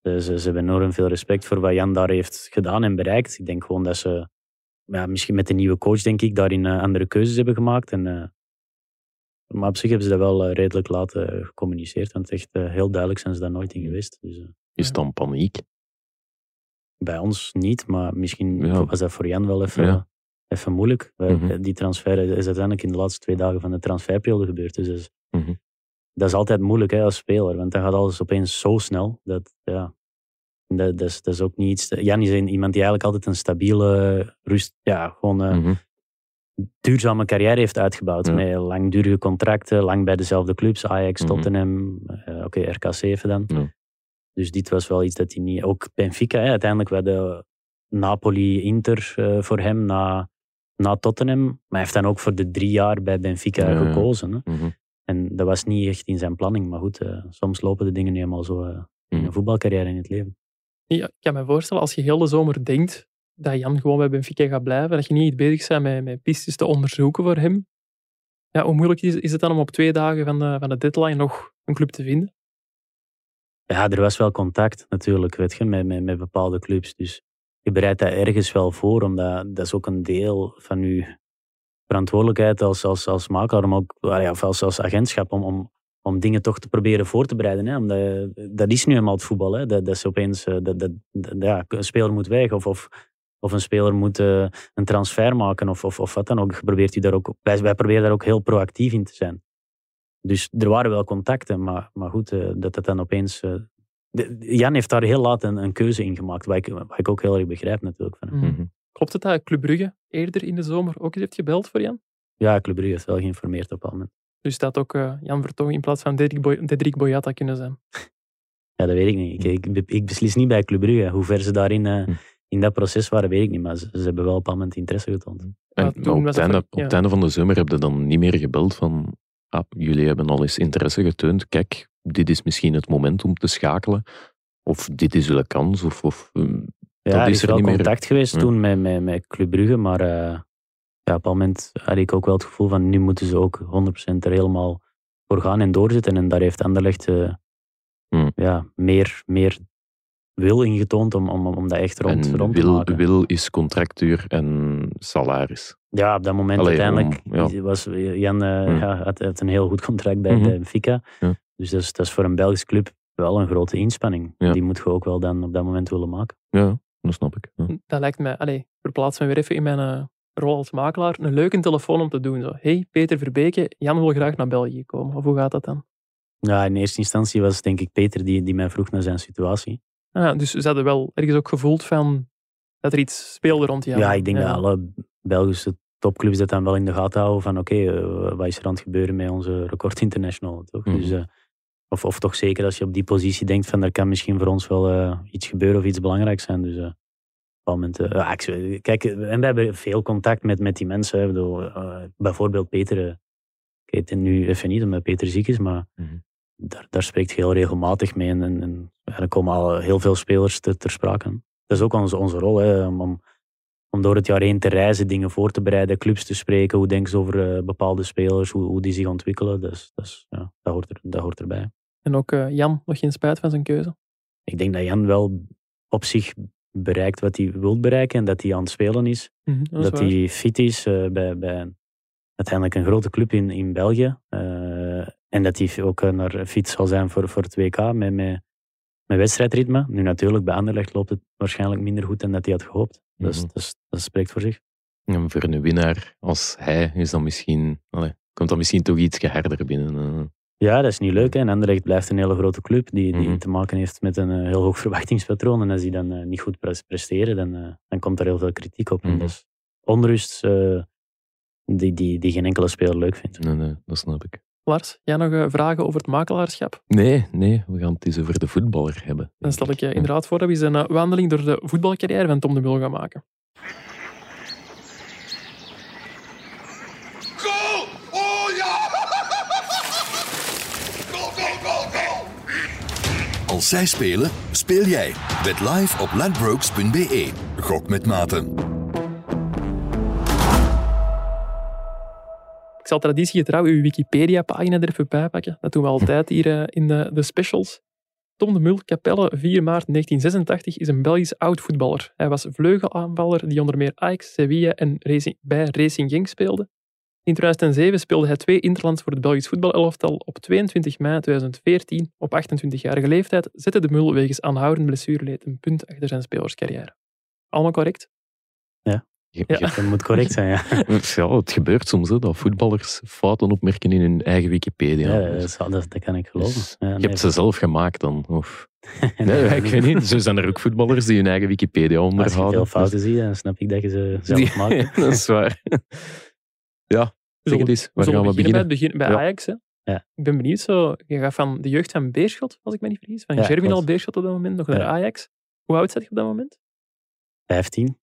Dus ze hebben enorm veel respect voor wat Jan daar heeft gedaan en bereikt. Ik denk gewoon dat ze, ja, misschien met de nieuwe coach, denk ik, daarin uh, andere keuzes hebben gemaakt. En, maar op zich hebben ze dat wel redelijk laten gecommuniceerd. Want echt heel duidelijk zijn ze daar nooit in geweest. Dus, is het dan paniek? Bij ons niet, maar misschien was dat voor Jan wel even, even moeilijk. Mhm. Die transfer is uiteindelijk in de laatste twee dagen van de transferperiode gebeurd. Dus dat is, mhm. dat is altijd moeilijk hè, als speler, want dan gaat alles opeens zo snel. Dat, ja, dat, dat, is, dat is ook niet iets. Jan is iemand die eigenlijk altijd een stabiele, rust, ja, gewoon uh, mm duurzame carrière heeft uitgebouwd. Met langdurige contracten, lang bij dezelfde clubs, Ajax, mhm. Tottenham, uh, oké, RK7 dan. Dus dit was wel iets dat hij niet... Ook Benfica, hè, uiteindelijk werden Napoli, Inter uh, voor hem na, na Tottenham. Maar hij heeft dan ook voor de drie jaar bij Benfica gekozen. Hè. Mhm. En dat was niet echt in zijn planning. Maar goed, uh, soms lopen de dingen niet helemaal zo uh, in mhm. een voetbalcarrière in het leven. Ja, ik kan me voorstellen, als je heel de zomer denkt dat Jan gewoon bij Benfica gaat blijven, dat je niet bezig bent met, met pistes te onderzoeken voor hem. Ja, hoe moeilijk is, is het dan om op twee dagen van de, van de deadline nog een club te vinden? Ja, er was wel contact natuurlijk, weet je, met, met, met bepaalde clubs. Dus je bereidt dat ergens wel voor, omdat dat is ook een deel van je verantwoordelijkheid als, als, als makelaar, maar ook of als, als agentschap, om, om, om dingen toch te proberen voor te bereiden. Hè? Omdat, dat is nu eenmaal het voetbal. Hè? Dat, dat is opeens, eh, dat, dat, ja, een speler moet weg of, of, of een speler moet uh, een transfer maken of, of, of wat dan ook. Probeert u daar ook. Wij, wij proberen daar ook heel proactief in te zijn. Dus er waren wel contacten, maar, maar goed, dat het dan opeens... Jan heeft daar heel laat een, een, keuze in gemaakt, wat ik, wat ik ook heel erg begrijp natuurlijk. Van mm -hmm. Klopt het dat Club Brugge eerder in de zomer ook eens heeft gebeld voor Jan? Ja, Club Brugge heeft wel geïnformeerd op al moment. Dus dat ook uh, Jan Vertongen in plaats van Dedrick, Boyata kunnen zijn? *laughs* Ja, dat weet ik niet. Ik, ik, ik, beslis niet bij Club Brugge hoe ver ze daarin in in dat proces waren, weet ik niet. Maar ze, ze hebben wel op een moment interesse getoond. En, op, het einde, op het einde van de zomer heb je dan niet meer gebeld van ah, jullie hebben al eens interesse getoond. Kijk, dit is misschien het moment om te schakelen. Of dit is de kans. Of, of, ja, er is, er wel contact geweest toen met, met, met Club Brugge, maar uh, ja, op een moment had ik ook wel het gevoel van nu moeten ze ook 100% er helemaal voor gaan en doorzetten. En daar heeft Anderlecht uh, ja, meer, meer wil ingetoond om, om, om dat echt rond, rond wil, te maken. Wil is contractuur en salaris. Ja, op dat moment uiteindelijk was Jan uh, ja. had, een heel goed contract bij, mm -hmm. Benfica. Dus dat is, dat is voor een Belgisch club wel een grote inspanning. Die moet je ook wel dan op dat moment willen maken. Ja, dat snap ik. Dat lijkt mij, allee, verplaats me weer even in mijn uh, rol als makelaar, een leuke telefoon om te doen. Zo. hey, Peter Verbeke, Jan wil graag naar België komen. Of hoe gaat dat dan? Ja, in eerste instantie was het denk ik Peter die, die mij vroeg naar zijn situatie. Ah, dus ze hadden wel ergens ook gevoeld van dat er iets speelde rond Jan. Ja, ik denk dat alle Belgische topclubs dat dan wel in de gaten houden van oké, okay, uh, wat is er aan het gebeuren met onze record international. Toch? Mm. Dus, uh, of, of toch zeker als je op die positie denkt van er kan misschien voor ons wel uh, iets gebeuren of iets belangrijks zijn. Dus uh, moment, uh, kijk, en we hebben veel contact met, met die mensen. Bedoel, bijvoorbeeld Peter, ik weet het nu even niet omdat Peter ziek is, maar mm. daar, daar spreekt heel regelmatig mee. En, en, en er komen al heel veel spelers te, ter sprake. Dat is ook onze, onze rol, hè, om, om, om door het jaar heen te reizen, dingen voor te bereiden, clubs te spreken, hoe denken ze over bepaalde spelers, hoe, hoe die zich ontwikkelen. Dus, dus ja, dat, hoort er, dat hoort erbij. En ook uh, Jan, nog geen spijt van zijn keuze? Ik denk dat Jan wel op zich bereikt wat hij wil bereiken en dat hij aan het spelen is. Mm -hmm, dat, dat hij fit is uh, bij, bij uiteindelijk een grote club in, in België. Uh, en dat hij ook naar fit zal zijn voor, voor het WK met, met, met wedstrijdritme. Nu natuurlijk, bij Anderlecht loopt het waarschijnlijk minder goed dan dat hij had gehoopt. Mm -hmm. dus, dus, dat spreekt voor zich. En voor een winnaar als hij is dan misschien, allez, komt dan misschien toch iets harder binnen. Ja, dat is niet leuk. Hè. En Anderlecht blijft een hele grote club die, die mm -hmm. te maken heeft met een uh, heel hoog *laughs* verwachtingspatroon. En als die dan uh, niet goed presteren, dan, uh, dan komt daar heel veel kritiek op. Mm -hmm. Dus onrust die, die, die geen enkele speler leuk vindt. Nee, nee, dat snap ik. Lars, jij nog vragen over het makelaarschap? Nee, nee, we gaan het eens over de voetballer hebben. Dan stel ik je inderdaad voor dat we eens een wandeling door de voetbalcarrière van Tom de Mul gaan maken. Als zij spelen, speel jij. Bet live op ladbrokes.be. Gok met maten. Ik zal traditiegetrouw uw Wikipedia-pagina er even bij pakken. Dat doen we altijd hier uh, in de, de specials. Tom de Mul, Capelle, 4 maart 1986, is een Belgisch oud-voetballer. Hij was vleugelaanvaller die onder meer Ajax, Sevilla en Racing, bij Racing Genk speelde. In 2007 speelde hij twee interlands voor het Belgisch voetbalelftal. Op 22 mei 2014, op 28-jarige leeftijd, zette de Mul wegens aanhoudend blessureleed een punt achter zijn spelerscarrière. Allemaal correct? Ja, ja. dat moet correct zijn, ja. *laughs* ja. Het gebeurt soms hè, dat voetballers fouten opmerken in hun eigen Wikipedia. Ja, dat, dat, dat kan ik geloven. Ja, je hebt ze zelf gemaakt dan? Of... *laughs* nee, ik weet niet. Zo zijn er ook voetballers die hun eigen Wikipedia onderhouden. Als je veel fouten ziet, dan snap ik dat je ze zelf maakt. *laughs* dat is waar. Ja, zeg het eens. Waar gaan we beginnen? Bij, begin, bij Ajax. Hè? Ja. Ik ben benieuwd. Zo, je gaat van de jeugd van Beerschot, als ik me niet vergis. Van ja, Germinal Beerschot op dat moment, nog naar Ajax. Hoe oud zat je op dat moment? 15.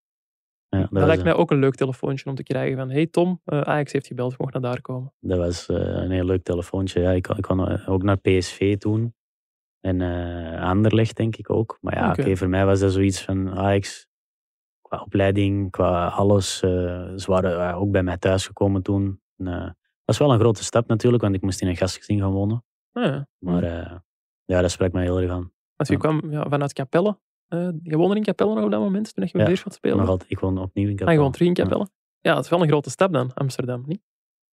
Ja, dat, dat lijkt mij ook een leuk telefoontje om te krijgen van hey Tom, uh, Ajax heeft gebeld, je mocht naar daar komen. Dat was uh, een heel leuk telefoontje. Ja, ik, ik kon ook naar PSV toen. En uh, Anderlecht denk ik ook. Maar ja, okay. okay, voor mij was dat zoiets van Ajax qua opleiding, qua alles. Uh, ze waren ook bij mij thuis gekomen toen. En, uh, was wel een grote stap natuurlijk, want ik moest in een gastgezin gaan wonen. Ah, ja. Maar ja, dat spreekt mij heel erg aan. Want je ja. kwam ja, vanuit Capelle. je woonde in Capelle nog op dat moment, toen je ja, Beerschot speelde? nog altijd. Ik woon opnieuw in Capelle. Ah, je woont terug in Capelle? Ja. dat is wel een grote stap dan, Amsterdam, niet?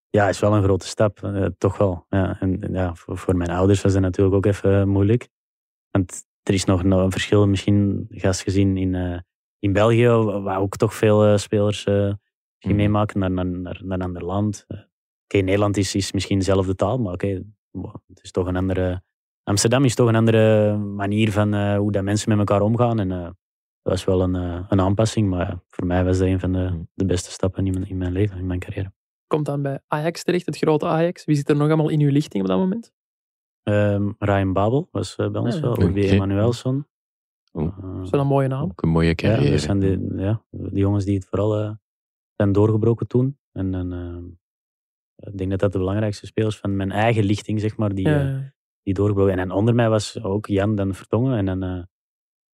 Ja, het is wel een grote stap, toch wel. Ja, en, ja, voor, voor, mijn ouders was het natuurlijk ook even moeilijk. Want er is nog een verschil, misschien gastgezin in in België, waar ook toch veel uh, spelers mm. meemaken naar, naar, naar, naar een ander land. Uh, oké, okay, Nederland is, is misschien dezelfde taal, maar oké, okay, het is toch een andere... Amsterdam is toch een andere manier van hoe dat mensen met elkaar omgaan. En dat was wel een, een aanpassing, maar voor mij was dat een van de, mm. de beste stappen in mijn, in mijn leven, in mijn carrière. Komt dan bij Ajax terecht, het grote Ajax. Wie zit er nog allemaal in uw lichting op dat moment? Um, Ryan Babel was bij ons ah, wel, Olivier okay. Emanuelson. Dat is wel een mooie naam. Ook een mooie Ja, carrière. dat zijn de, ja, de jongens die het vooral eh, zijn doorgebroken toen. En, en eh, ik denk dat dat de belangrijkste spelers van mijn eigen lichting, zeg maar, die, eh, die doorgebroken. En, en onder mij was ook Jan den Vertongen. En dan, eh,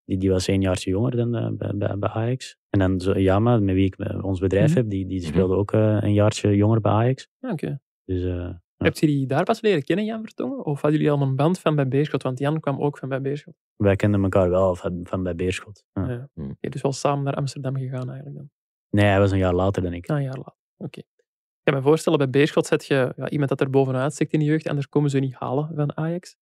die, die was één jaartje jonger dan bij, bij, bij Ajax. En dan zo, Jama, met wie ik ons bedrijf Mhm. heb, die, die speelde ook een jaartje jonger bij Ajax. Ja, oké. Dus eh, Heb je die daar pas leren kennen, Jan Vertongen? Of hadden jullie al een band van bij Beerschot? Want Jan kwam ook van bij Beerschot. wij kenden elkaar wel van, van bij Beerschot. Ja. Ja. Oké, dus wel samen naar Amsterdam gegaan eigenlijk dan. Nee, hij was een jaar later dan ik. Ah, een jaar later. Oké. Ik kan me voorstellen, bij Beerschot zet je ja, iemand dat er bovenuit stikt in de jeugd, anders komen ze niet halen van Ajax.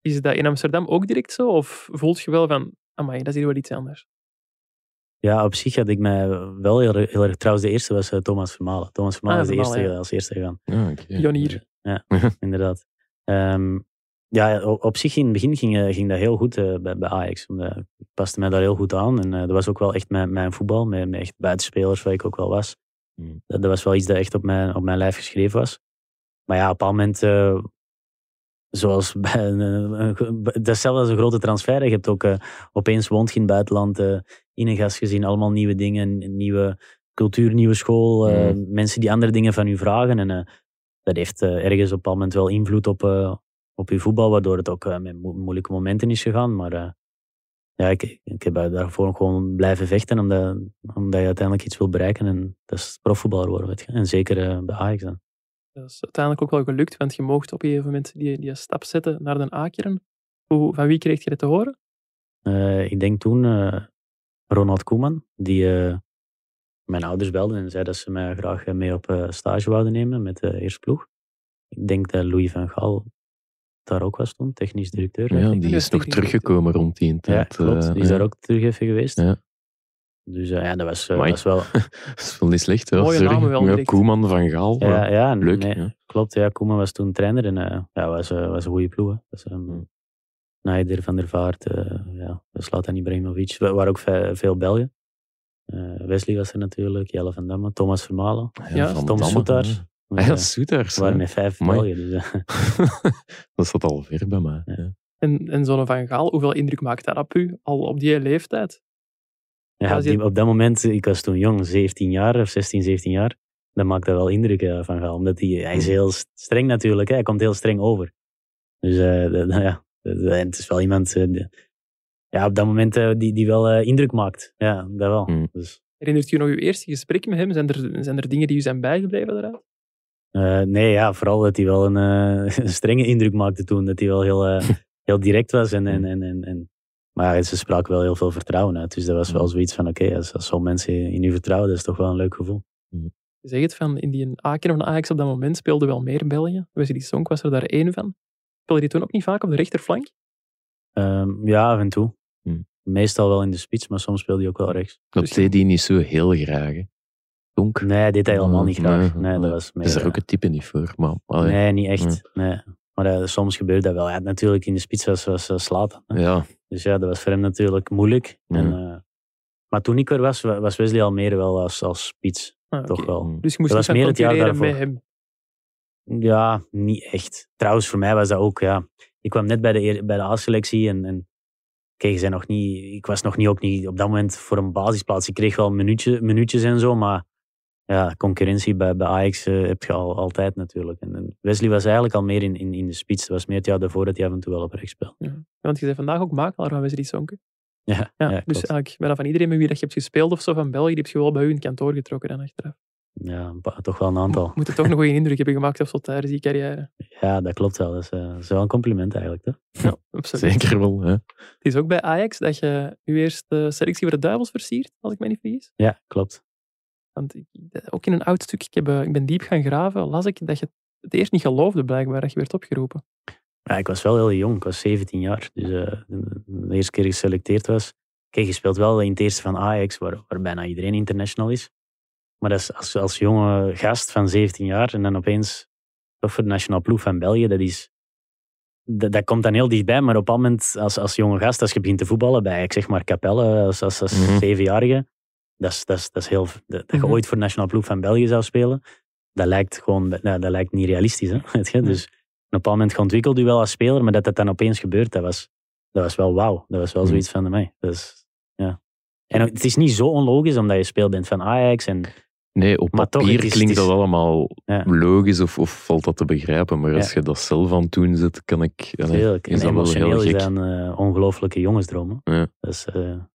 Is dat in Amsterdam ook direct zo? Of voelt je wel van, amai, dat is hier wel iets anders? Ja, op zich had ik mij wel heel, erg- heel erg... Trouwens, de eerste was eh, Thomas Vermalen. Thomas Vermalen Ah, is de Vermalen, eerste, ja. als eerste gegaan. Ja, oké. Pionier. Ja, inderdaad. Ehm, ja, op, zich in het begin ging, eh, ging dat heel goed eh, bij, bij Ajax. Ik paste mij daar heel goed aan. En eh, dat was ook wel echt mijn, mijn voetbal. Met, met echt buitenspelers, waar ik ook wel was. Hmm. Dat, dat was wel iets dat echt op mijn, op mijn lijf geschreven was. Maar ja, op een moment... eh, zoals *laughs* bij een, een- een- dat is zelfs als een grote transfer. Je hebt ook eh, opeens woont in het buitenland, eh, in een gastgezin, allemaal nieuwe dingen, nieuwe cultuur, nieuwe school, eh, mensen die andere dingen van u vragen. En eh, dat heeft eh, ergens op een moment wel invloed op, eh, op je voetbal, waardoor het ook eh, met mo- moeilijke momenten is gegaan. Maar eh, ja, ik, ik heb daarvoor gewoon blijven vechten, omdat, omdat je uiteindelijk iets wil bereiken. En dat is profvoetballer worden, weet je. En zeker eh, bij Ajax dan. Dat is uiteindelijk ook wel gelukt, want je mocht op een gegeven moment die, die stap zetten naar Den Akeren. Hoe, van wie kreeg je dat te horen? Ik denk toen Ronald Koeman, die mijn ouders belden en zei dat ze mij graag mee op stage wouden nemen met de eerste ploeg. Ik denk dat Louis van Gaal daar ook was toen, technisch directeur. Ja, die Ja, is nog teruggekomen rond die Ja, tijd. klopt. eh, Die is ja. daar ook terug even geweest. Ja. Dus eh, ja, dat was, eh, Amai. was wel... *laughs* Dat is wel niet slecht. Ja, Mooie sorry. namen wel Ja. Koeman van Gaal. Ja, ja, leuk. nee, ja. klopt. Ja, Koeman was toen trainer en eh, ja, was, eh, was een goede ploeg. hè. Dat is, ehm, Hmm. Naider, Van der Vaart, eh ja, Zlatan Ibrahimovic. We waren ook ve- veel Belgen. Eh, Wesley was er natuurlijk, Jelle van Damme, Thomas Vermalen. Ja, Tom Damme, Ja. Dus, Ah, ja, eh, Soetaars. we waren met vijf. Belgen. Dus, eh, *laughs* dat zat al ver bij mij. Ja. Ja. En, en zo'n Van Gaal, hoeveel indruk maakt dat op u, al op die leeftijd? ja, op, die- op dat moment, ik was toen jong, 17 jaar of 16, 17 jaar. Dat maakte wel indruk eh, van Gaal. Omdat hij, hij is heel streng natuurlijk. Hè. Hij komt heel streng over. Dus eh, dat- nou ja, het is wel iemand die- ja, op dat moment die, die wel eh, indruk maakt. Ja, dat wel. Hmm. Dus, Herinnert u nog uw eerste gesprek met hem? Zijn er, zijn er dingen die u zijn bijgebleven daaruit? Eh, nee, ja, vooral dat hij wel een, eh, *laughs* een strenge indruk maakte toen. Dat hij wel heel, eh, *laughs* heel direct was. En, en, en, en, en- maar ja, ze spraken wel heel veel vertrouwen uit. Dus dat was wel zoiets van, oké, als, als zo'n mensen in u vertrouwen, dat is toch wel een leuk gevoel. Je zegt het van, in die Aken of Ajax op dat moment speelde wel meer België. Wesley Sonk was er daar één van. Speelde die toen ook niet vaak op de rechterflank? Ehm, ja, af en toe. Hmm. Meestal wel in de spits, maar soms speelde hij ook wel rechts. Dat Dus- deed hij niet zo heel graag. hè. Donk. Nee, hij deed hij helemaal niet graag. Nee, Nee, dat was meer, is er ook het type niet voor. Maar, allee, Nee, niet echt. Nee. Maar eh, soms gebeurde dat wel. Ja, natuurlijk, in de spits was, was uh, Slatan. hè. ja, Dus ja, dat was voor hem natuurlijk moeilijk. Ja. En, eh, maar toen ik er was, wa- was Wesley al meer wel als, als spits. Ah, Toch wel. Dus je moest Dat niet was gaan meer het jaar met daarvoor. hem. Ja, niet echt. Trouwens, voor mij was dat ook, ja. Ik kwam net bij de, bij de A-selectie en, en je zei nog niet, ik was nog niet, ook niet op dat moment voor een basisplaats. Ik kreeg wel minuutje, minuutjes en zo, maar ja, concurrentie bij, bij Ajax eh, heb je al, altijd natuurlijk. En, en Wesley was eigenlijk al meer in, in, in de spits. Dat was meer het jaar daarvoor dat hij af en toe wel op rechts speelde. Ja. Want je bent vandaag ook makelaar van Wesley Sonk. hè? Ja, Ja, ja, dus klopt. eigenlijk bijna van iedereen met wie dat je hebt gespeeld of zo van België, die heb je wel bij u in het kantoor getrokken dan achteraf. ja toch wel een aantal. Moet toch een goede indruk hebben gemaakt of zo tijdens die carrière. Ja, dat klopt wel. Dat is, eh, dat is wel een compliment eigenlijk. Hè? Ja, absoluut. zeker wel. Hè. Het is ook bij Ajax dat je je eerste selectie voor de Duivels versiert, als ik me niet vergis. Ja, klopt. Want ik, ook in een oud stuk, ik, heb, eh, ik ben diep gaan graven, las ik dat je het eerst niet geloofde blijkbaar dat je werd opgeroepen. Ja, ik was wel heel jong. Ik was 17 jaar. Dus eh, de, eerste keer geselecteerd was. Kijk, je speelt wel in het eerste van Ajax, waar, waar bijna iedereen international is. Maar dat is als, als jonge gast van 17 jaar en dan opeens toch voor de nationale ploeg van België, dat is... Dat, dat komt dan heel dichtbij, maar op een moment als, als jonge gast, als je begint te voetballen bij, ik zeg maar Capelle, als, als, als Mhm. zevenjarige, dat is, dat is, dat is heel... Dat, dat je Mhm. ooit voor de nationale ploeg van België zou spelen, dat lijkt gewoon... Dat, dat lijkt niet realistisch, hè? *laughs* weet je? Dus op een bepaald moment geontwikkeld u wel als speler, maar dat dat dan opeens gebeurt, dat was, dat was wel wauw. Dat was wel Mhm. zoiets van mij. Dus, ja. En het is niet zo onlogisch omdat je speelt bent van Ajax. En, Nee, op Maar papier is- klinkt dat allemaal Ja. logisch of, of valt dat te begrijpen. Maar als Ja. je dat zelf aan het doen zit, kan ik... Tuurlijk. is En dat wel heel emotioneel gek. dat een eh, ongelooflijke jongensdroom. hè. Ja. Dus,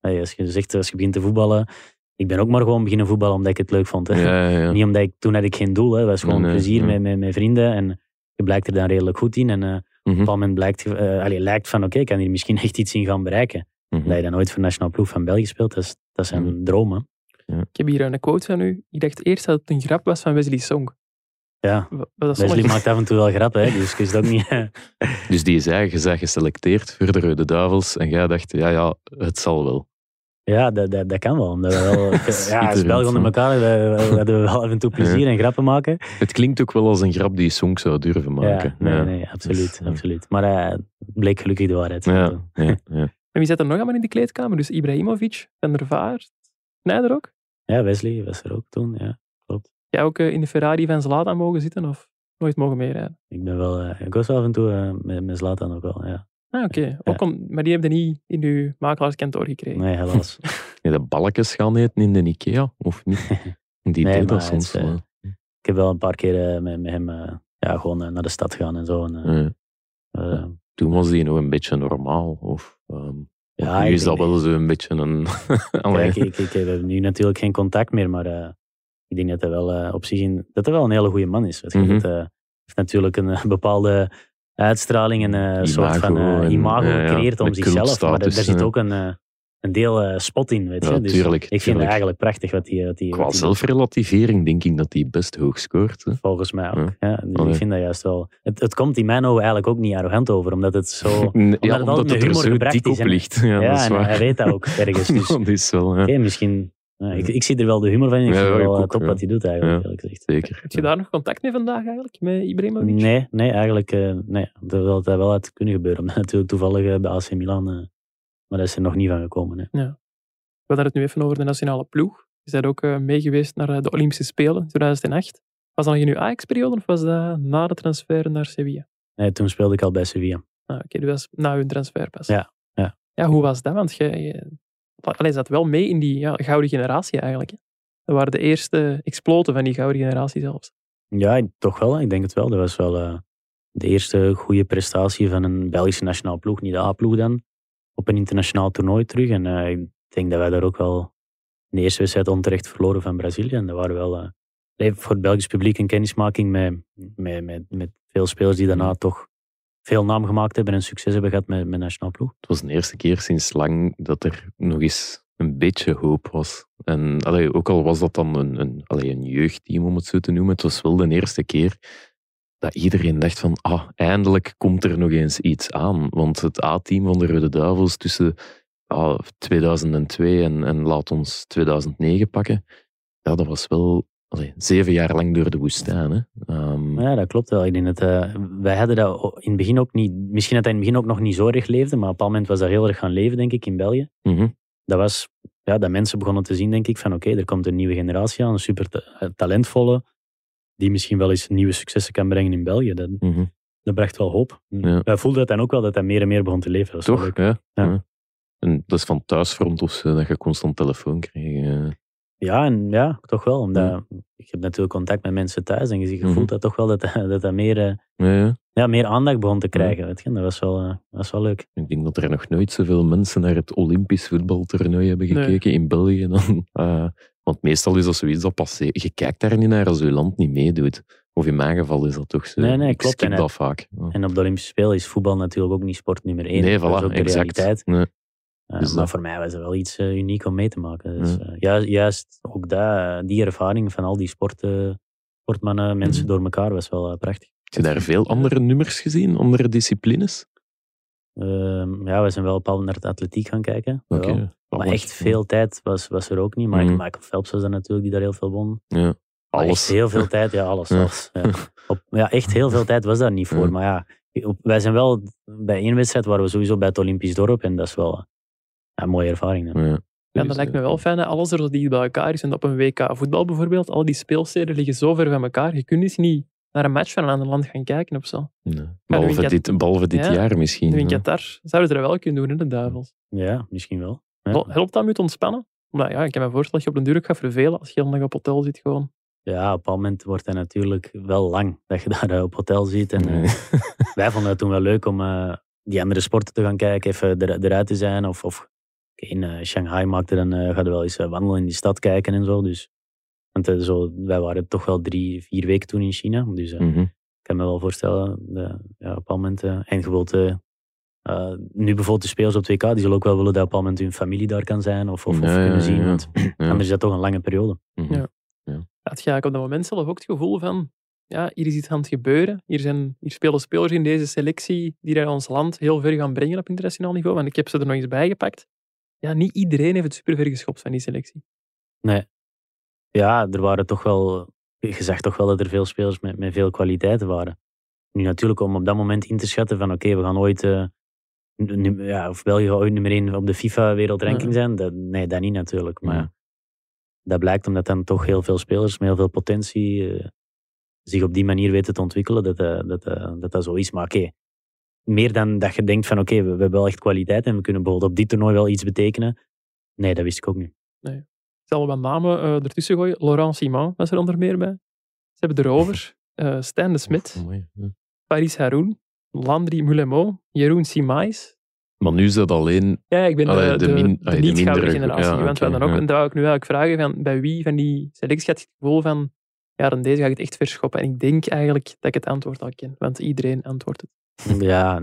hey, als je zegt, als je begint te voetballen... Ik ben ook maar gewoon beginnen voetballen omdat ik het leuk vond. Hè. Ja, ja, ja. *laughs* Niet omdat ik, toen had ik geen doel. Hè. Het was gewoon Nee, nee, plezier ja. met, met, met vrienden. En je blijkt er dan redelijk goed in. En eh, op een Mhm, bepaald moment blijkt, eh, allee, lijkt van oké, ik kan hier misschien *laughs* echt iets in gaan bereiken. mhm. Dat je dan ooit voor de nationale ploeg van België speelt, dat, is, dat zijn Mhm. dromen. Ik heb hier een quote van u. Ik dacht eerst dat het een grap was van Wesley Song. Ja, Wesley sommige- *laughs* maakt af en toe wel grappen, hè, dus ik wist ook niet... Dus die zei, je bent geselecteerd voor de Rode Duivels en jij dacht, ja, ja, het zal wel. Ja, dat, dat, dat kan wel. Omdat we wel *laughs* ja, als Belgen onder elkaar we, we, wel af en toe plezier en grappen maken. Het klinkt ook wel als een grap die Song zou durven maken. Ja, nee, Ja. nee, absoluut. Dus, ja. absoluut. Maar eh, het bleek gelukkig de waarheid. Ja, ja, *laughs* ja. En wie zat er nog allemaal in die kleedkamer? Dus Ibrahimovic, Van der Vaart, Snijder ook? Ja, Wesley was er ook toen. Ja. Jij ook eh, in de Ferrari van Zlatan mogen zitten of nooit mogen meerijden? Ik ben wel... eh, ik was wel af en toe met, met Zlatan ook wel, ja. Ah, oké. Ook om- Maar die heb je niet in uw makelaarskantoor gekregen. Nee, helaas. *laughs* Nee, de balkjes gaan eten in de Ikea, of niet? *laughs* Die Nee, dat het soms is, eh, wel. ik heb wel een paar keer eh, met, met hem eh, ja, gewoon eh, naar de stad gegaan en zo. En, eh, Ja. eh, Toen was die nog een beetje normaal. Of, ehm, ja, nu ik is dat denk- wel zo'n beetje een... *laughs* Allee. Kijk, ik, hebben nu natuurlijk geen contact meer, maar eh, ik denk dat hij wel eh, op zich in, dat hij wel een hele goede man is. Weet je. Mhm. Dat, eh, heeft natuurlijk een eh, bepaalde uitstraling en eh, een soort van Imago eh, en- imago gecreëerd om zichzelf. Maar daar- zit ook een, eh, een deel spot in, weet je. Ja, dus tuurlijk, ik vind tuurlijk. het eigenlijk prachtig wat hij wat die, Qua die zelfrelativering denk ik dat hij best hoog scoort. Hè. Volgens mij ook. Ja. Ja. Dus ik vind dat juist wel... Het, het komt in mijn ogen eigenlijk ook niet arrogant over, omdat het zo... *laughs* ja, het omdat altijd het met er humor gebracht dik is en- ligt. *laughs* Ja, dat is en waar. hij weet dat ook ergens. *laughs* Dus dat is wel, misschien. Ja, ik, ik zie er wel de humor van in. Ik Ja, vind het ik wel eh, ook, top ja. wat hij doet eigenlijk, Ja. eerlijk gezegd. Zeker. Heb je daar nog contact mee vandaag eigenlijk, met Ibrahimovic? Nee, nee, eigenlijk eh, nee. Dat wil dat wel uit kunnen gebeuren. *laughs* Natuurlijk toevallig eh, bij AC Milan, eh, maar dat is er nog niet van gekomen. Hè. We hadden het nu even over de nationale ploeg. Je bent ook eh, mee geweest naar de Olympische Spelen in 2008. Was dat nog in uw Ajax-periode of was dat na de transfer naar Sevilla? Nee, toen speelde ik al bij Sevilla. Ah, Oké, dat was na uw transfer pas. Ja, ja. Ja, hoe was dat? Want jij je, allee, zat wel mee in die ja, gouden generatie eigenlijk. Hè? Dat waren de eerste exploten van die gouden generatie zelfs. Ja, toch wel. Ik denk het wel. Dat was wel eh, de eerste goede prestatie van een Belgische nationale ploeg, niet de A-ploeg dan, op een internationaal toernooi terug. En eh, ik denk dat wij daar ook wel in de eerste wedstrijd onterecht verloren van Brazilië. En dat waren wel eh, voor het Belgisch publiek een kennismaking met, met, met, met veel spelers die daarna toch veel naam gemaakt hebben en succes hebben gehad met, met nationale ploeg. Het was de eerste keer sinds lang dat er nog eens een beetje hoop was. En ook al was dat dan een, een, allee, een jeugdteam, om het zo te noemen, het was wel de eerste keer dat iedereen dacht van, ah, eindelijk komt er nog eens iets aan. Want het A-team van de Rode Duivels tussen ah, 2002 en, en laat ons 2009 pakken, ja, dat was wel allee, zeven jaar lang door de woestijn. Hè. Ehm, Ja, dat klopt wel. Ik denk dat, eh, wij hadden dat in het begin ook niet, misschien dat dat in het begin ook nog niet zo erg leefde, maar op een moment was dat heel erg gaan leven, denk ik, in België. mhm. dat was ja, dat mensen begonnen te zien, denk ik, van oké, er komt een nieuwe generatie aan, een super ta- eh, talentvolle, die misschien wel eens nieuwe successen kan brengen in België. Dat, mhm. dat bracht wel hoop. Ja. Wij voelden het dan ook wel dat dat meer en meer begon te leven. Dat Toch? Ja. Ja. ja. En dat is van thuisfront of zo, dat je constant telefoon kreeg. Ja, en ja, toch wel. Omdat ik heb natuurlijk contact met mensen thuis en je Mhm. voelt dat toch wel dat *laughs* dat, dat meer, eh, Ja, ja. ja, meer aandacht begon te krijgen. Weet je? Dat, was wel, dat was wel leuk. Ik denk dat er nog nooit zoveel mensen naar het Olympisch voetbaltoernooi hebben Nee. gekeken in België. *laughs* Dan, eh, want meestal is dat zoiets dat passeert. Je kijkt daar niet naar als je land niet meedoet. Of in mijn geval is dat toch zo. Nee, nee, ik klopt. skip En, dat vaak. Ja. En op de Olympische Spelen is voetbal natuurlijk ook niet sport nummer één. Nee, dat is voilà, ook de exact. realiteit. Nee. Uh, Dus maar dat- voor mij was het wel iets eh, uniek om mee te maken. Dus, Ja. eh, ju- juist ook dat, eh, die ervaring van al die sporten, sportmannen, mensen Mhm. door elkaar, was wel eh, prachtig. Heb je daar veel andere nummers gezien, andere disciplines? Ehm, ja, we zijn wel bepaald naar het atletiek gaan kijken. Oké. wel. Maar echt veel tijd was, was er ook niet. Michael, Mhm. Michael Phelps was er natuurlijk, die daar heel veel won. Ja. Maar Alles. echt heel veel *laughs* tijd, ja, alles. Ja. alles ja. Op, ja, echt heel veel tijd was daar niet voor. Maar ja, op- wij zijn wel, bij één wedstrijd waren we sowieso bij het Olympisch dorp. En dat is wel eh, een mooie ervaring. dan. Ja. En Dus, dat lijkt me wel fijn alles er zo dicht bij elkaar is. En op een WK voetbal bijvoorbeeld, al die speelsteden liggen zo ver van elkaar. Je kunt dus niet naar een match van een ander land gaan kijken of zo. Nee. Behalve, in dit, behalve dit Ja, jaar misschien. In hè. Qatar zouden ze dat wel kunnen doen, hè, de duivels. Ja, misschien wel. Ja. Hel- Helpt dat met ontspannen? Omdat ja, ik kan me voorstellen dat je op den duur ook gaat vervelen als je heel dag op hotel zit gewoon. Ja, op een bepaald moment wordt het natuurlijk wel lang dat je *laughs* daar eh, op hotel zit. En, eh, *laughs* wij vonden het toen wel leuk om eh, die andere sporten te gaan kijken, even er, eruit te zijn. Of, of in eh, Shanghai maakte dan, eh gaan we wel eens eh, wandelen in die stad kijken en zo. Dus, want zo, wij waren toch wel drie, vier weken toen in China. Dus Mhm. ik kan me wel voorstellen, de, ja, op een moment, en je eh, eh, nu bijvoorbeeld de spelers op 2K, die zullen ook wel willen dat op een moment hun familie daar kan zijn of, of, of Ja, kunnen ja, zien. ja. Want *clears throat* Ja. anders is dat toch een lange periode. Mhm. Ja. Had je eigenlijk op dat moment zelf ook het gevoel van, ja, hier is iets aan het gebeuren. Hier, zijn, hier spelen spelers in deze selectie die naar ons land heel ver gaan brengen op internationaal niveau. Want ik heb ze er nog eens bij gepakt. Ja, niet iedereen heeft het super ver geschopt van die selectie. Nee. Ja, er waren toch wel... Je zag toch wel dat er veel spelers met, met veel kwaliteiten waren. Nu natuurlijk om op dat moment in te schatten van oké, we gaan ooit... eh, ja, of België gaat ooit nummer 1 op de FIFA-wereldranking Ja. zijn. Dat, nee, dat niet natuurlijk. Maar Ja. dat blijkt omdat dan toch heel veel spelers met heel veel potentie eh, zich op die manier weten te ontwikkelen, dat eh, dat, eh, dat, dat zo is. Maar oké, meer dan dat je denkt van oké, we, we hebben wel echt kwaliteit en we kunnen bijvoorbeeld op dit toernooi wel iets betekenen. Nee, dat wist ik ook niet. Ik zal wat namen eh, ertussen gooien. Laurent Simon was er onder meer bij. Ze hebben erover eh Stijn de Smit, ja. Paris Haroun, Landry Mulemo, Jeroen Simais. Maar nu is dat alleen... Ja, ik ben Allee, de, de de, min- de allee, de niet-gouden mindere- generatie ja, gewend. oké, dan ook, ja. En daar wou ik nu eigenlijk vragen, van, bij wie van die selectie je het gevoel van, ja, dan deze ga ik het echt verschoppen. En ik denk eigenlijk dat ik het antwoord al ken, want iedereen antwoordt het. Ja, *laughs*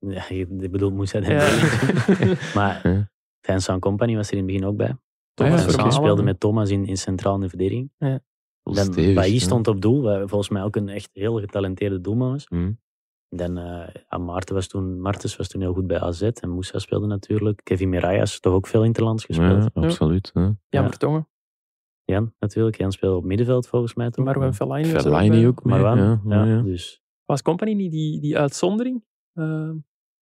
ja moest dat Ja. *laughs* Maar Ja. Vincent Company was er in het begin ook bij. Thomas ja, speelde met Thomas in, in centraal in de verdediging. Dan Stevig, Bailly ja. stond op doel, wat volgens mij ook een echt heel getalenteerde doelman was. Mhm. Dan, eh ja, Maarten was toen, Martens was toen heel goed bij AZ en Moussa speelde natuurlijk. Kevin Mirayas, toch ook veel interlands gespeeld. Ja, absoluut. Ja. Jan Ja. Vertongen, Jan natuurlijk, Jan speelde op middenveld volgens mij toen. Marwan Fellaini Fellaini ook mee. Marwan, ja, ja, ja, ja. Dus, Was Company niet die, die uitzondering? Eh,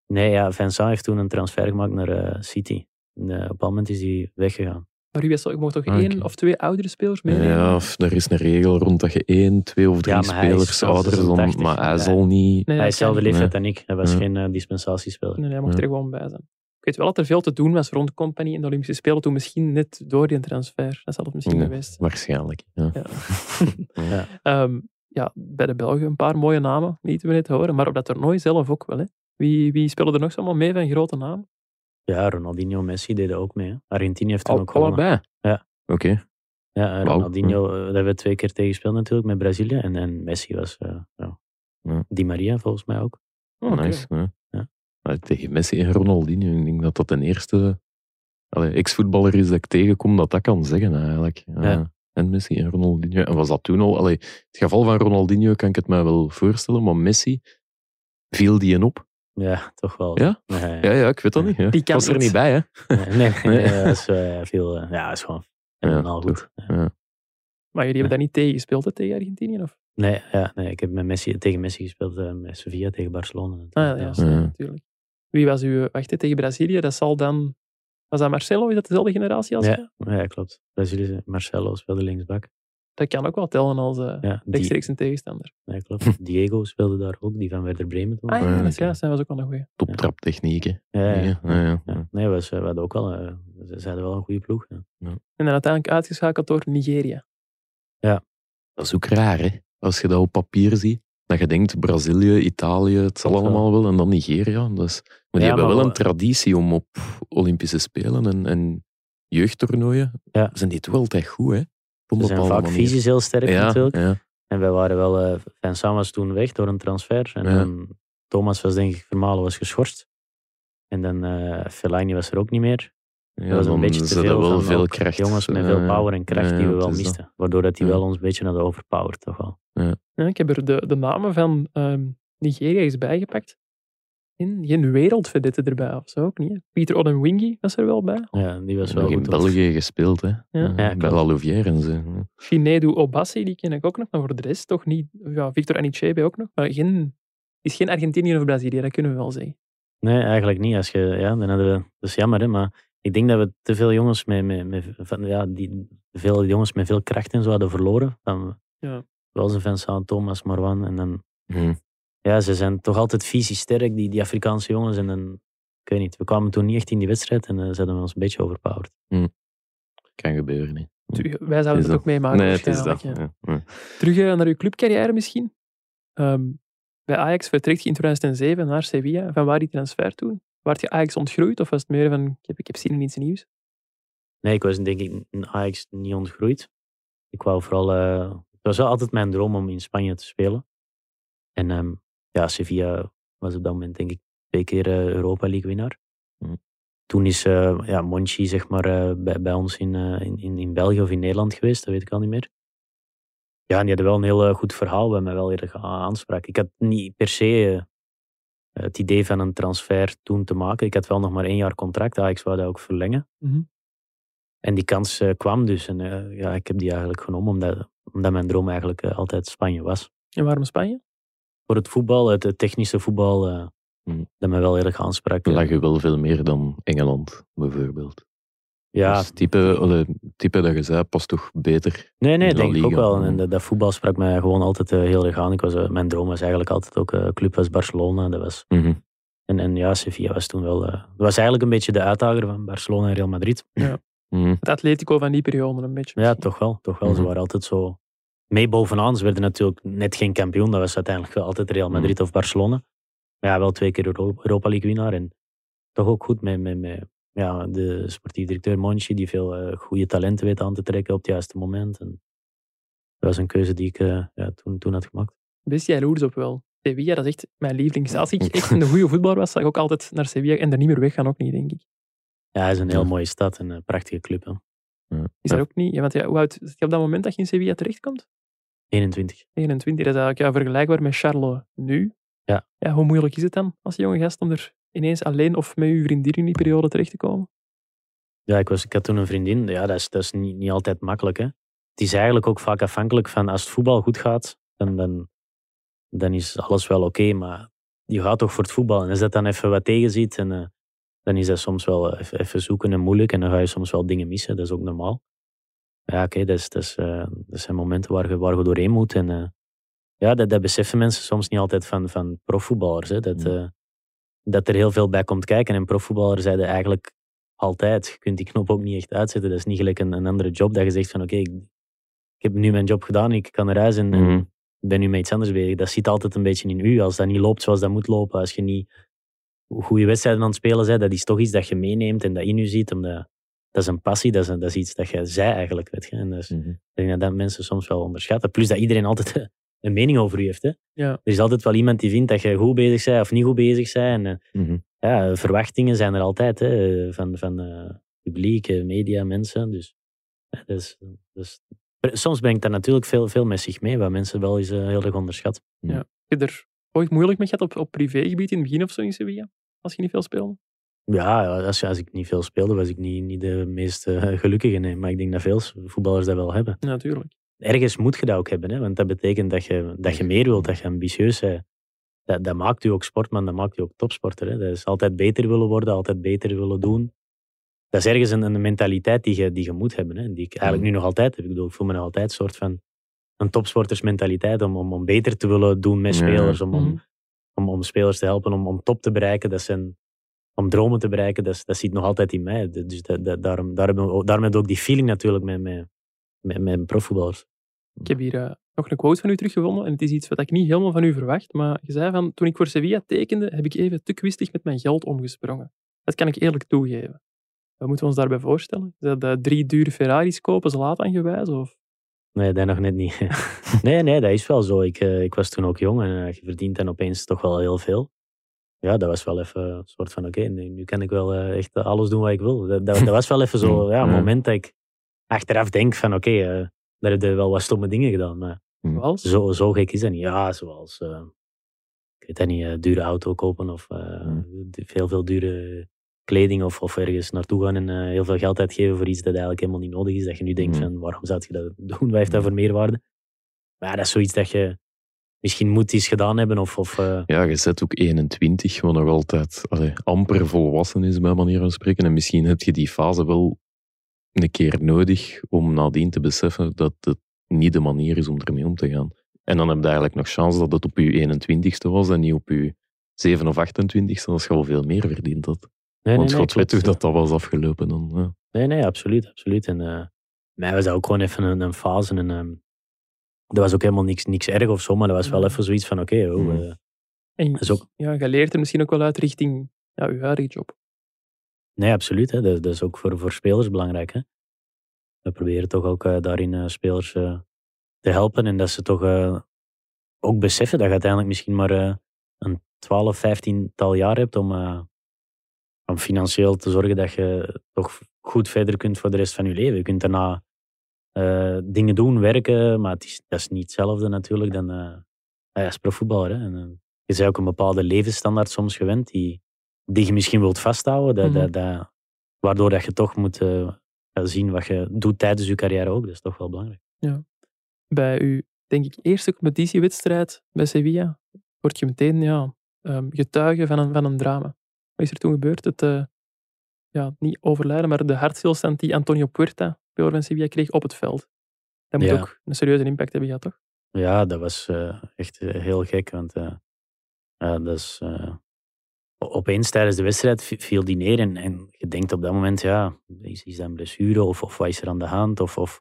nee, ja, Vincent heeft toen een transfer gemaakt naar eh, City. En, eh, op een bepaald moment is hij weggegaan. maar wie was, ik mocht toch Ah, één of twee oudere spelers meenemen? Ja, of er is een regel rond dat je één, twee of drie Ja, spelers wel ouder dan- 86, maar hij ja. zal niet... Nee, hij dat is dezelfde leeftijd dan ik. Hij was Ja. geen eh, dispensatiespeler. Nee, hij mocht Ja. er gewoon bij zijn. Ik weet wel dat er veel te doen was rond Company en de Olympische Spelen, toen misschien net door die transfer. Dat zal het misschien Ja. geweest. Waarschijnlijk. Ja. Ja. *laughs* Ja. Bij de Belgen een paar mooie namen, niet we net horen, maar op dat toernooi zelf ook wel. Hè. Wie, wie spelen er nog zomaar mee van grote namen? Ja, Ronaldinho en Messi deden ook mee. hè. Argentinië heeft toen Al, ook gewonnen. allebei? Ja. Oké. Ja, eh. Ronaldinho, eh, daar hebben we twee keer tegen gespeeld natuurlijk met Brazilië. En, en Messi was eh, ja. Ja. Di Maria volgens mij ook. Oh. Nice. Ja. Ja. Maar Tegen Messi en Ronaldinho, ik denk dat dat de eerste allee, ex-voetballer is dat ik tegenkom dat dat kan zeggen eigenlijk. Ja. Ja. En Messi en Ronaldinho. En was dat toen al? Allee, het geval van Ronaldinho kan ik het mij wel voorstellen, maar Messi, viel die een op? Ja, toch wel. Ja? Nee, Ja, ja, ik weet dat niet. Ja. Die Ik kan was er niet. niet bij, hè? nee, nee, nee, Nee. dat is eh, veel. eh, ja, dat is gewoon helemaal goed. Ja. Maar jullie hebben daar niet tegen gespeeld, hè, tegen Argentinië? Of? Nee, ja, nee, ik heb met Messi, tegen Messi gespeeld, eh, met Sevilla tegen Barcelona. Ah, ja, ja, Ja. natuurlijk. Wie was uw... Wacht, hè, tegen Brazilië, dat zal dan... Was dat Marcelo? Is dat dezelfde generatie als ja, jij? ja, klopt. Brazilië, Marcelo speelde linksbak. Dat kan ook wel tellen als eh Ja, die, rechtstreeks een tegenstander. ja, klopt. *laughs* Diego speelde daar ook, die van Werder Bremen toen. Ah ja, Ja, dat juist. Dat was ook wel een goeie. Toptraptechnieken. Ja, ja, Ja, ja, ja. ja. Nee, was, we hadden ook wel, eh, ze ze hadden wel een goede ploeg. Ja. En dan uiteindelijk uitgeschakeld door Nigeria. Dat is ook raar, hè? Als je dat op papier ziet. Dat je denkt, Brazilië, Italië, het zal wel. allemaal wel. En dan Nigeria. Dat is, maar die Ja, hebben maar wel wel- een traditie om op Olympische Spelen en, en jeugdtoernooien. Ja. Zijn die toch altijd goed, hè? Op Ze zijn vaak manier. fysisch heel sterk ja, natuurlijk. Ja, En wij waren wel, eh Vincent was toen weg door een transfer. En dan Thomas was denk ik, Vermalen was geschorst. En dan eh Fellaini was er ook niet meer. Ja, dat was een beetje te veel wel van veel kracht. jongens met Ja, veel power en kracht ja, die we wel misten. Waardoor dat die Ja. wel ons een beetje hadden overpowered toch wel. Ja, ik heb er de, de namen van ehm, Nigeria eens bijgepakt. Geen, geen wereldvedette erbij of zo ook niet. hè. Pieter Odemwingie was er wel bij. Ja, die was wel hebben goed. in België gespeeld, hè? Ja. Bij klopt. La Louvière en zo. Finedu Obassi, die ken ik ook nog. Maar voor de rest toch niet. Ja, Victor Anichebe ook nog. Maar geen, is geen Argentinië of Brazilië, dat kunnen we wel zeggen. Nee, eigenlijk niet. Als je, ja, dan hadden we, dat is jammer, hè, maar ik denk dat we te veel jongens met, met, met, van, ja, die, veel jongens met veel kracht en zo hadden verloren. Dan, Ja. Zoals een Vincent Thomas, Marwan. En dan, Mhm. ja, ze zijn toch altijd fysisch sterk, die, die Afrikaanse jongens. En dan, ik weet niet, we kwamen toen niet echt in die wedstrijd en eh, ze hadden ons een beetje overpowered. Kan gebeuren. Hè. Terug- Wij zouden Is het dat- ook meemaken. Nee, het is dat. ja. Ja. Terug eh, naar uw clubcarrière misschien. Ehm, bij Ajax vertrekt je in 2007 naar Sevilla. Van waar die transfer toen? Waart je Ajax ontgroeid of was het meer van ik heb, ik heb zin in iets nieuws? Nee, ik was denk ik in Ajax niet ontgroeid. Ik wou vooral... eh, het was wel altijd mijn droom om in Spanje te spelen. En ehm, ja, Sevilla was op dat moment denk ik twee keer eh, Europa League winnaar. Mhm. Toen is eh ja, Monchi zeg maar, bij, bij ons in, in, in, België of in Nederland geweest, dat weet ik al niet meer. Ja, en die hadden wel een heel goed verhaal bij mij wel a- aanspraak. Ik had niet per se het idee van een transfer toen te maken. Ik had wel nog maar één jaar contract, Ajax wou dat ook verlengen. Mhm. En die kans eh, kwam dus. En eh, ja, ik heb die eigenlijk genomen, omdat, omdat mijn droom eigenlijk eh, altijd Spanje was. En waarom Spanje? Voor het voetbal, het, het technische voetbal, eh, Mhm. dat mij wel erg aansprak. lag je wel veel meer dan Engeland, bijvoorbeeld. Ja, Dus type, allee, type dat je zei, past toch beter. nee, nee, La denk ik ook wel. mhm. En dat, dat voetbal sprak mij gewoon altijd eh, heel erg aan. Ik was, eh, mijn droom was eigenlijk altijd ook, eh club was Barcelona. Dat was, Mhm. en, en ja, Sevilla was toen wel, eh, dat was eigenlijk een beetje de uitdager van Barcelona en Real Madrid. Mhm. Het Atletico van die periode een beetje. Ja, toch wel. Toch wel. Ze Mhm. waren altijd zo mee bovenaan. Ze werden natuurlijk net geen kampioen. Dat was uiteindelijk wel altijd Real Madrid of Barcelona. Maar ja, wel twee keer Euro- Europa League winnaar. En toch ook goed met, met, met ja, de sportief directeur Monchi, die veel eh, goede talenten weet aan te trekken op het juiste moment. En dat was een keuze die ik eh, ja, toen, toen had gemaakt. Best jaloers op wel. Sevilla, dat is echt mijn lievelings. Als ik echt *laughs* een goede voetballer was, zou ik ook altijd naar Sevilla en er niet meer weggaan, ook niet, denk ik. Ja, het is een heel Ja. mooie stad en een prachtige club. Hè. Ja. Is dat ook niet? Ja, want ja, hoe oud is je op dat moment dat je in Sevilla terechtkomt? 21. 21, dat is eigenlijk ja, vergelijkbaar met Charles nu. Ja. ja. Hoe moeilijk is het dan als jonge gast om er ineens alleen of met uw vriendin in die periode terecht te komen? Ja, ik, was, ik had toen een vriendin. Ja, dat is, dat is niet, niet altijd makkelijk. Hè. Het is eigenlijk ook vaak afhankelijk van als het voetbal goed gaat, dan, dan, dan is alles wel oké. maar je gaat toch voor het voetbal. En als dat dan even wat tegenziet, en, eh, dan is dat soms wel even, even zoeken en moeilijk. En dan ga je soms wel dingen missen. Dat is ook normaal. Ja, oké, dat, is, dat, is, eh, dat zijn momenten waar je, waar je doorheen moet. En eh, ja, dat, dat beseffen mensen soms niet altijd van, van profvoetballers. Hè. Dat, Mm. Dat er heel veel bij komt kijken. En profvoetballers zeiden eigenlijk altijd. Je kunt die knop ook niet echt uitzetten. Dat is niet gelijk een, een andere job dat je zegt van oké, ik, ik heb nu mijn job gedaan, ik kan naar huis en, ik ben nu met iets anders bezig. Dat zit altijd een beetje in u. Als dat niet loopt zoals dat moet lopen, als je niet goede wedstrijden aan het spelen bent, dat is toch iets dat je meeneemt en dat in u ziet. Omdat, dat is een passie, dat is, een- dat is iets dat je zij eigenlijk. Weet je. En dat is, Mhm. ik denk dat dat mensen soms wel onderschatten. Plus dat iedereen altijd een mening over u heeft. Hè. Ja. Er is altijd wel iemand die vindt dat je goed bezig bent of niet goed bezig bent. En, eh, Mhm. ja, verwachtingen zijn er altijd hè, van, van eh, publiek, eh, media, mensen. Dus, ja, dus, dus, soms brengt dat natuurlijk veel, veel met zich mee, wat mensen wel eens heel erg onderschatten. Heb je er ooit moeilijk mee gehad op, op privégebied in het begin of zo in Sevilla? Als je niet veel speelde? Ja, als, als ik niet veel speelde, was ik niet, niet de meest gelukkige. Nee. Maar ik denk dat veel voetballers dat wel hebben. Ja, natuurlijk. Ergens moet je dat ook hebben, hè, want dat betekent dat je, dat je meer wilt, dat je ambitieus bent. Dat, dat maakt u ook sportman, dat maakt u ook topsporter. Hè. Dat is altijd beter willen worden, altijd beter willen doen. Dat is ergens een, een mentaliteit die je, die je moet hebben. Hè, die ik eigenlijk nu nog altijd heb. Ik bedoel, ik voel me nog altijd een soort van een topsportersmentaliteit om, om, om beter te willen doen met Ja. spelers, om, om, Mhm. om, om spelers te helpen, om, om top te bereiken. Dat zijn, om dromen te bereiken, dat, dat zit nog altijd in mij. Dus dat, dat, daarom, daarom, daarom heb ik ook die feeling natuurlijk met, met, met, met profvoetballers. Ik heb hier eh, nog een quote van u teruggevonden en het is iets wat ik niet helemaal van u verwacht, maar je zei van, toen ik voor Sevilla tekende, heb ik even te kwistig met mijn geld omgesprongen. Dat kan ik eerlijk toegeven. Wat moeten we ons daarbij voorstellen? Is dat de drie dure Ferraris kopen, ze laat aangewijs? Of? Nee, dat nog net niet. *laughs* nee, nee, dat is wel zo. Ik, eh, ik was toen ook jong en eh, je verdient dan opeens toch wel heel veel. Ja, dat was wel even een soort van, oké, nu, nu kan ik wel eh, echt alles doen wat ik wil. Dat, dat, dat was wel even zo, ja, een Ja. moment dat ik achteraf denk van, oké, eh, daar heb je wel wat stomme dingen gedaan. Maar Zoals? zo, zo gek is dat niet. Ja, zoals, eh, ik weet dat niet, eh, dure auto kopen of eh, Hmm. veel, veel dure kleding of, of ergens naartoe gaan en eh, heel veel geld uitgeven voor iets dat eigenlijk helemaal niet nodig is. Dat je nu denkt Hmm. van, waarom zou je dat doen? Wat heeft dat voor meerwaarde? Maar ja, dat is zoiets dat je misschien moet eens gedaan hebben of... of eh, Ja, je zet ook 21, wat nog altijd allee, amper volwassen is, bij manier van spreken. En misschien heb je die fase wel een keer nodig om nadien te beseffen dat het niet de manier is om ermee om te gaan. En dan heb je eigenlijk nog chance dat het op je 21ste was en niet op je 7 of 28ste. Dat is gewoon veel meer verdiend had. Nee, Want nee, nee, klopt. hoe dat, dat was afgelopen dan. Ja. Nee, nee, absoluut. absoluut. En eh mij was dat ook gewoon even een, een fase. En, ehm dat was ook helemaal niks, niks erg of zo, maar dat was wel Ja. even zoiets van: oké, oh, Mhm. eh, En ook- ja, je leert er misschien ook wel uit richting ja, je huidige job. Nee, absoluut. Hè. Dat, dat is ook voor, voor spelers belangrijk. Hè. We proberen toch ook eh, daarin eh, spelers eh, te helpen en dat ze toch ook beseffen dat je uiteindelijk misschien maar een 12, 15 tal jaar hebt om, om financieel te zorgen dat je toch goed verder kunt voor de rest van je leven. Je kunt daarna dingen doen, werken, maar het is, dat is niet hetzelfde natuurlijk dan eh, ja, als profvoetballer. En, je bent ook een bepaalde levensstandaard soms gewend die, die je misschien wilt vasthouden, dat, Mhm. dat, dat, waardoor dat je toch moet eh, zien wat je doet tijdens je carrière ook. Dat is toch wel belangrijk. Bij uw, denk ik, eerste competitiewedstrijd bij Sevilla word je meteen ja, ehm, getuige van een, van een drama. Wat is er toen gebeurd? Het, eh, ja, niet overlijden, maar de hartstilstand die Antonio Puerta, speler van Sevilla, kreeg op het veld. Dat moet Ja. ook een serieuze impact hebben gehad, toch? Ja, dat was eh, echt heel gek. Want ja, dat is, opeens tijdens de wedstrijd vi- viel die neer. En, en je denkt op dat moment, ja, is, is dat een blessure? Of, of wat is er aan de hand? Of, of,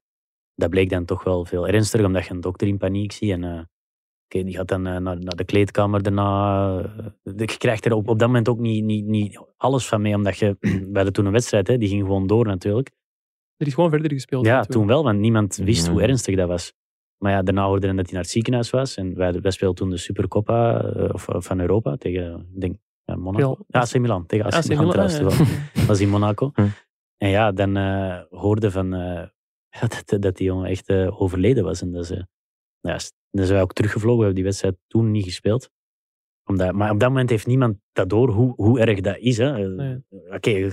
dat bleek dan toch wel veel ernstiger, omdat je een dokter in paniek ziet. En eh, oké, die gaat dan eh, naar, naar de kleedkamer daarna. eh, je krijgt er op, op dat moment ook niet, niet, niet alles van mee, omdat je... *clears throat* We hadden toen een wedstrijd, hè, die ging gewoon door natuurlijk. Er is gewoon verder gespeeld. Ja, toen wel, want niemand wist hoe ernstig dat was. Maar ja, daarna hoorde men dat hij naar het ziekenhuis was. En wij, wij speelden toen de Supercoppa eh, of van Europa tegen, ik denk, ja, Monaco. Ja, AC Milan. Tegen AC, AC Milan, Milan, trouwens. ja. toevallig. Dat was in Monaco. *laughs* En ja, dan eh, hoorde van eh, *laughs* ja, dat, dat die jongen echt eh, overleden was. En dat ze, ja, s- dan zijn wij ook teruggevlogen. We hebben die wedstrijd toen niet gespeeld. Omdat, maar op dat moment heeft niemand dat door hoe, hoe erg dat is. hè. Nee. Oké,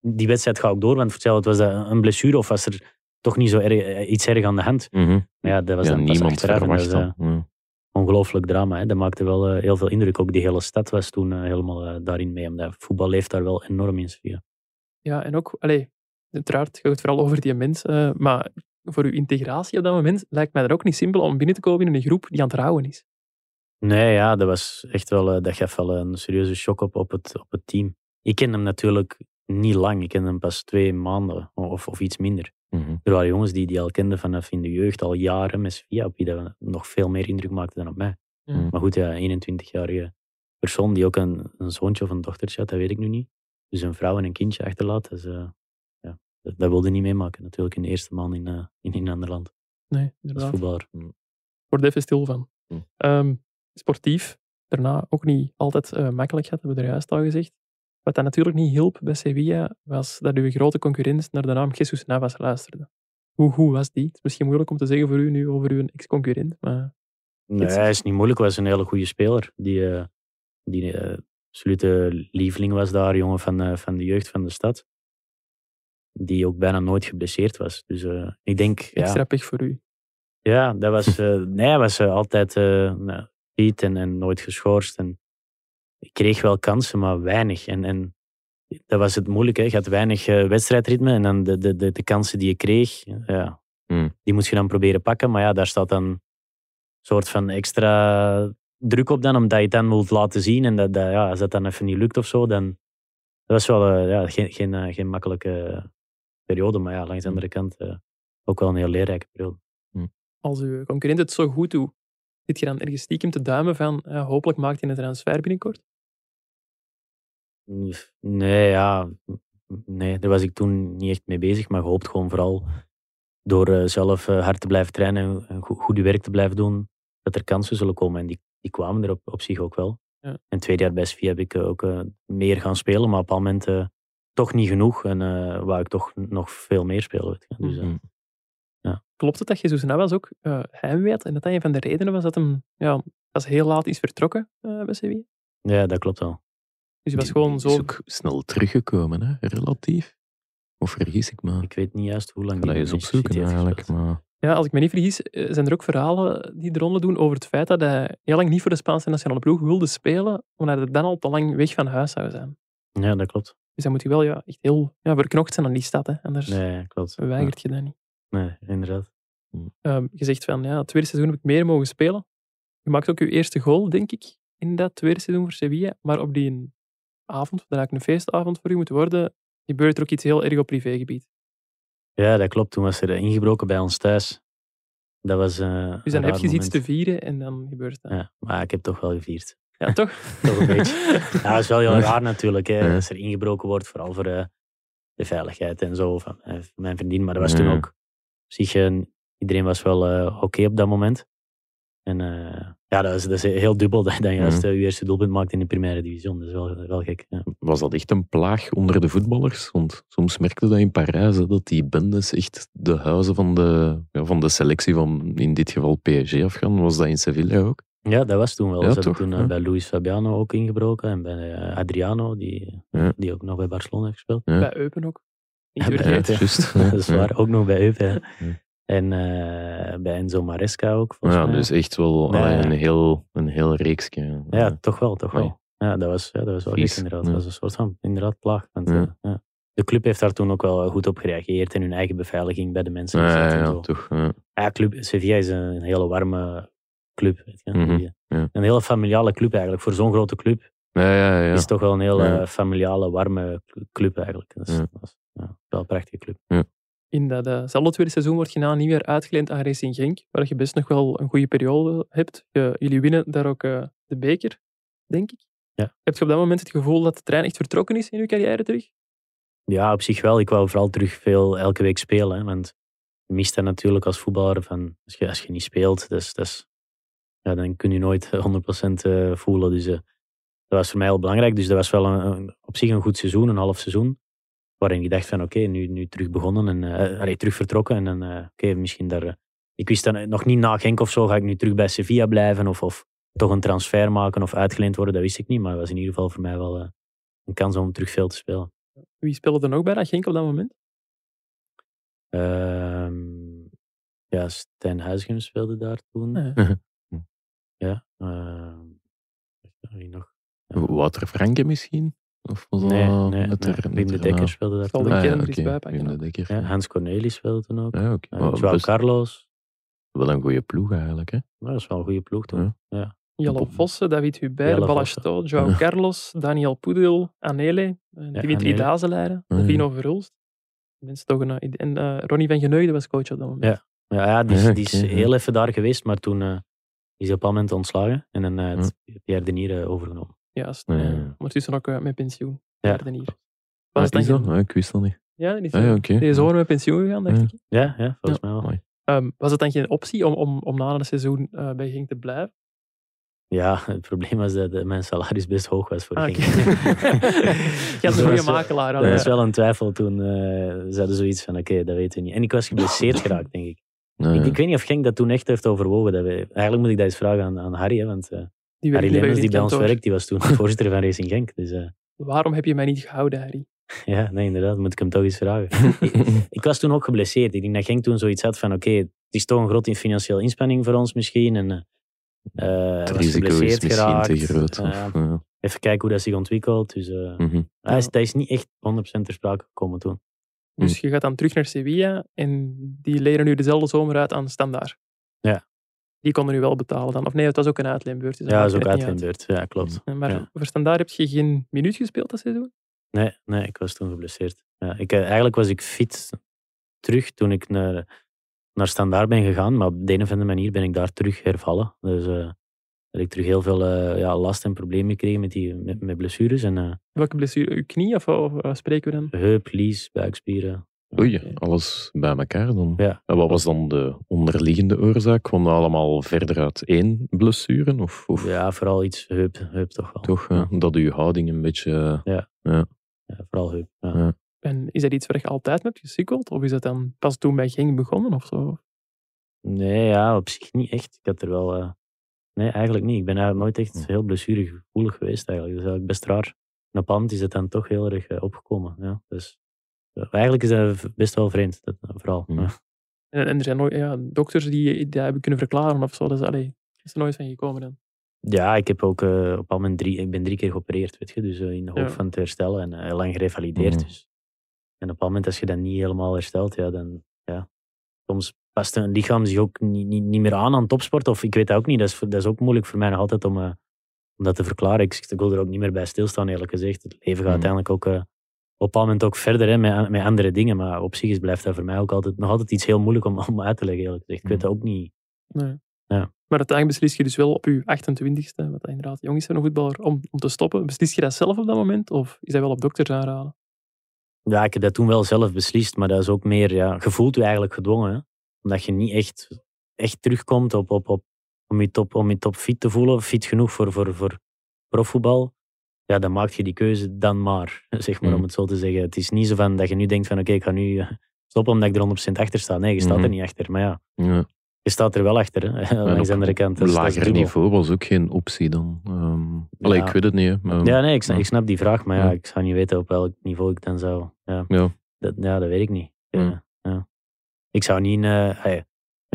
die wedstrijd gaat ook door. Want vertel, het was dat een blessure of was er toch niet zo erg, iets erg aan de hand. Maar ja, dat was Ja, dan niemand achteraf dat dat. Ongelooflijk drama. Hè. Dat maakte wel eh, heel veel indruk. Ook die hele stad was toen eh, helemaal eh, daarin mee. Omdat voetbal leeft daar wel enorm in Sevilla. Ja, en ook, allee, uiteraard gaat het vooral over die mens, eh, maar voor uw integratie op dat moment lijkt mij dat ook niet simpel om binnen te komen in een groep die aan het rouwen is. Nee, ja, dat was echt wel, dat gaf wel een serieuze shock op, op, het, op het team. Ik ken hem natuurlijk niet lang. Ik ken hem pas twee maanden of, of iets minder. Mhm. Er waren jongens die die al kenden vanaf in de jeugd, al jaren met Sevilla, op wie dat nog veel meer indruk maakte dan op mij. Ja. Maar goed, ja, 21-jarige persoon die ook een, een zoontje of een dochtertje had, dat weet ik nu niet. Dus een vrouw en een kindje achterlaat, dus, eh, ja, dat, dat wilde niet meemaken natuurlijk in de eerste maand in, eh, in een ander land Nee, als inderdaad. voetballer. Ik word er even stil van. Hm. Ehm, sportief, daarna ook niet altijd eh, makkelijk gehad, hebben we er juist al gezegd. Wat dat natuurlijk niet hielp bij Sevilla, was dat uw grote concurrent naar de naam Jesus Navas luisterde. Hoe goed was die? Het is misschien moeilijk om te zeggen voor u nu over uw ex-concurrent, maar Nee, hij is niet moeilijk, hij was een hele goede speler. Die, eh die eh, absolute lieveling was daar, jongen van, eh, van de jeugd van de stad. Die ook bijna nooit geblesseerd was. Dus ik denk, ja, extra pech voor u. Ja, dat was, nee, hij was altijd fit en, en nooit geschorst. En ik kreeg wel kansen, maar weinig. En, en dat was het moeilijke. hè. Je had weinig eh, wedstrijdritme en dan de, de, de, de kansen die je kreeg, ja, Hmm. die moest je dan proberen pakken. Maar ja, daar staat dan een soort van extra druk op dan, omdat je het dan wilt laten zien. En dat, dat, ja, als dat dan even niet lukt of zo, dan dat was wel eh, ja, geen, geen, eh, geen makkelijke periode. Maar ja, langs de andere kant eh, ook wel een heel leerrijke periode. Als uw concurrent het zo goed doet, zit je dan ergens stiekem te duimen van hopelijk maakt hij een transfer binnenkort? Nee, ja. Nee, daar was ik toen niet echt mee bezig. Maar gehoopt gewoon vooral door eh, zelf eh, hard te blijven trainen en go- goed werk te blijven doen, dat er kansen zullen komen. En die, die kwamen er op, op zich ook wel. Ja. En tweede jaar bij Sofia heb ik eh, ook eh, meer gaan spelen, maar op een moment eh, toch niet genoeg. En eh wou ik toch nog veel meer spelen. weet je. Dus, eh, Mhm. Klopt het dat Jesus Navas ook eh heimwee had en dat dat een van de redenen was dat hem ja, pas heel laat is vertrokken eh, bij Sevilla? ja, dat klopt wel. Dus hij was Die- gewoon zo... is ook snel teruggekomen, hè? relatief. Of vergis ik me? Ik weet niet juist hoe lang Ik ga dat in opzoeken eigenlijk. Maar... Ja, als ik me niet vergis, eh, zijn er ook verhalen die de ronde doen over het feit dat hij heel lang niet voor de Spaanse nationale ploeg wilde spelen, omdat hij dan al te lang weg van huis zou zijn. Ja, dat klopt. Dus dan moet je wel ja, echt heel ja, verknocht zijn aan die stad, hè. anders Nee, klopt. weigert je dat niet. Nee, inderdaad. Um, je zegt van, ja, het tweede seizoen heb ik meer mogen spelen. Je maakt ook je eerste goal, denk ik, in dat tweede seizoen voor Sevilla. Maar op die avond, dat eigenlijk een feestavond voor u moet worden, gebeurt er ook iets heel erg op privégebied. Ja, dat klopt. Toen was er ingebroken bij ons thuis. Dat was uh, Dus dan heb je iets te vieren en dan gebeurt dat. Ja, maar ik heb toch wel gevierd. Ja, toch? *laughs* toch een beetje. *laughs* Ja, dat is wel heel raar natuurlijk. Hè, Als er ingebroken wordt, vooral voor uh, de veiligheid en zo van uh, mijn vriendin. Maar dat was toen ook op zich, iedereen was wel oké op dat moment. En uh, ja, dat is, dat is heel dubbel *laughs* dat je dan juist mm. je eerste doelpunt maakt in de primaire division. Dat is wel, wel gek. Ja. Was dat echt een plaag onder de voetballers? Want soms merkte dat in Parijs, dat die bendes echt de huizen van de, ja, van de selectie van in dit geval PSG afgaan. Was dat in Sevilla ook? Ja, dat was toen wel. Ja, Ze hebben toen uh, bij Luis Fabiano ook ingebroken en bij uh, Adriano, die, ja. die ook nog bij Barcelona heeft gespeeld. Bij Eupen ook. Niet ja, bij Eupen. *laughs* dat is waar, ook nog bij Eupen. En uh, bij Enzo Maresca ook. Ja, mij. dus echt wel nee. een, heel, een heel reeksje. Ja, toch wel, toch wel. Ja, dat was, ja, dat was wel gek inderdaad. Dat was een soort van inderdaad plaag. Want, ja. Uh, de club heeft daar toen ook wel goed op gereageerd en hun eigen beveiliging bij de mensen. Ja, ja, ja toch. Ja. ja, club, Sevilla is een hele warme club. Weet je, mm -hmm. Een hele familiale club eigenlijk. Voor zo'n grote club ja, ja, ja. is het toch wel een hele familiale, warme club eigenlijk. Dat is, dat is wel een prachtige club. In datzelfde uh tweede seizoen word je na niet weer uitgeleend aan Racing Genk, waar je best nog wel een goede periode hebt. Jullie winnen daar ook uh, de beker, denk ik. Ja. Heb je op dat moment het gevoel dat de trein echt vertrokken is in je carrière terug? Ja, op zich wel. Ik wou vooral terug veel elke week spelen. Hè, want je mist dat natuurlijk als voetballer. Van, als, je, als je niet speelt, dus, dus, ja, dan kun je nooit *laughs* 100% uh, voelen. Dus dat was voor mij heel belangrijk. Dus dat was wel een, een, op zich een goed seizoen, een half seizoen waarin ik dacht van oké, nu, nu terug begonnen en uh, allee, terug vertrokken. En dan, uh, oké, misschien daar... Uh, ik wist dan nog niet na Genk of zo, ga ik nu terug bij Sevilla blijven of, of toch een transfer maken of uitgeleend worden, dat wist ik niet. Maar het was in ieder geval voor mij wel een kans om terug veel te spelen. Wie speelde er nog bij dat Genk op dat moment? Ehm, ja, Stijn Huisgem speelde daar toen. Ja. ja wie nog? Wouter Franke misschien? Of was nee, nee, met nee. Wim de Dekker speelde daar toen. Ah, ja, okay. Wim de Dekker. Ja, Hans Cornelis speelde toen ook. Ja, okay. uh, Joao Carlos. Wel een goede ploeg eigenlijk, hè? Ja, dat is wel een goede ploeg toen. Ja. ja. Jelle Vossen, David Hubert, Balasto, Joao Carlos, Daniel Poedel, Anele, ja, Dimitri Dazeleire, ja. Vino Verhulst. Mensen toch een, en uh, Ronnie van Geneugde was coach op dat moment. Ja, ja, ja die, is, die is heel even daar geweest, maar toen uh, is hij op een moment ontslagen en dan uh, Pierre Denier overgenomen. Juist. Ja. Ondertussen ook uh, met pensioen. Ja. Hier. Was het dan dat? ik wist dat niet. Ja, is, ah, ja, okay. die is ja. met pensioen gegaan, dacht ik. Ja, ja volgens mij wel. Um, was het dan geen optie om, om, om na een seizoen uh, bij Genk te blijven? Ja, *laughs* het probleem was dat uh, mijn salaris best hoog was voor ah, Genk. *laughs* Je had een goede makelaar. Dat was wel een twijfel toen. Uh, ze hadden zoiets van, oké, okay, dat weten we niet. En ik was geblesseerd *laughs* geraakt, denk ik. Nee, ik, ik, weet niet of Genk dat toen echt heeft overwogen. Dat we, eigenlijk moet ik dat eens vragen aan, aan Harry, hè, want... Uh, die Harry Lemmens, die bij ons werkt, die was toen *laughs* voorzitter van Racing Genk. Dus, uh... Waarom heb je mij niet gehouden, Harry? *laughs* Ja, nee, inderdaad. Moet ik hem toch eens vragen. *laughs* ik, was toen ook geblesseerd. Ik denk dat Genk toen zoiets had van, oké, okay, het is toch een grote financiële inspanning voor ons misschien. En, uh, het risico is misschien te groot. Uh, ja. Even kijken hoe dat zich ontwikkelt. Dus uh, mm -hmm. dat, is, dat is niet echt 100% ter sprake gekomen toen. Dus je gaat dan terug naar Sevilla en die leren nu dezelfde zomer uit aan Standaard. Ja. Die konden nu wel betalen dan. Of nee, het was ook een uitleenbeurt. Dus ja, dat is ook uitleenbeurt. Ja, klopt. Maar ja. voor Standaard heb je geen minuut gespeeld dat seizoen? Nee, nee, ik was toen geblesseerd. Ja, ik, eigenlijk was ik fit terug toen ik naar, naar Standaard ben gegaan. Maar op de een of andere manier ben ik daar terug hervallen. Dus uh, heb ik terug heel veel uh, ja, last en problemen gekregen met, die, met, met blessures. En, uh, Welke blessure? Uw knie of, of spreken we dan? Heup, lies, buikspieren. Oei, alles bij elkaar dan. Ja. En wat was dan de onderliggende oorzaak? Kwam dat allemaal verder uit één blessure? Of, of? Ja, vooral iets heup, heup toch wel. Toch, ja. dat uw houding een beetje... Ja, ja. ja vooral heup. Ja. En is dat iets waar je altijd met gesukkeld? Of is dat dan pas toen bij ging begonnen of zo? Nee, ja, op zich niet echt. Ik had er wel... Uh... Nee, eigenlijk niet. Ik ben eigenlijk nooit echt heel blessuregevoelig geweest eigenlijk. Dat is eigenlijk best raar. En op hand is het dan toch heel erg uh, opgekomen. Ja. Dus eigenlijk is dat best wel vreemd, dat, vooral. Mm. Ja. En, en, er zijn nooit ja, dokters die dat hebben kunnen verklaren of zo. Dus allee, is er nooit van gekomen dan? Ja, ik heb ook uh, op al mijn drie, ik ben drie keer geopereerd, weet je, dus uh, in de hoop ja. van te herstellen en uh, lang gerevalideerd. Mm. Dus. En op een moment als je dat niet helemaal herstelt, ja, dan ja, soms past een lichaam zich ook niet, niet, niet meer aan aan topsport? Of ik weet dat ook niet. Dat is, dat is ook moeilijk voor mij nog altijd om, uh, om dat te verklaren. Ik, ik wil er ook niet meer bij stilstaan, eerlijk gezegd. Het leven gaat Mm. uiteindelijk ook uh, bepaald moment ook verder hè, met, met andere dingen. Maar op zich is, blijft dat voor mij ook altijd, nog altijd iets heel moeilijk om, om uit te leggen, eerlijk gezegd. Ik weet Mm. dat ook niet. Nee. Ja. Maar uiteindelijk beslis je dus wel op je 28ste, wat inderdaad jong is voor een voetballer, om, om te stoppen. Beslis je dat zelf op dat moment? Of is dat wel op dokters aanraden? Ja, ik heb dat toen wel zelf beslist, maar dat is ook meer, ja, je voelt je eigenlijk gedwongen. Hè? Omdat je niet echt, echt terugkomt op, op, op, om, je top, om je top fit te voelen, fit genoeg voor, voor, voor profvoetbal. Ja, dan maak je die keuze dan maar, zeg maar, Mhm. om het zo te zeggen. Het is niet zo van dat je nu denkt van oké, ik ga nu eh, stoppen omdat ik er 100% achter sta. Nee, je staat er Mhm. niet achter. Maar ja, Ja. je staat er wel achter, hè, op de andere kant. Dus lager niveau was ook geen optie dan. Ehm allee, Ja. ik weet het niet. Hè, maar, Ja, nee, ik snap, Ja. ik snap die vraag, maar ja, ik zou niet weten op welk niveau ik dan zou. Ja, Ja. dat, ja, dat weet ik niet. Ja. Ja, ja. Ik zou niet, eh hey,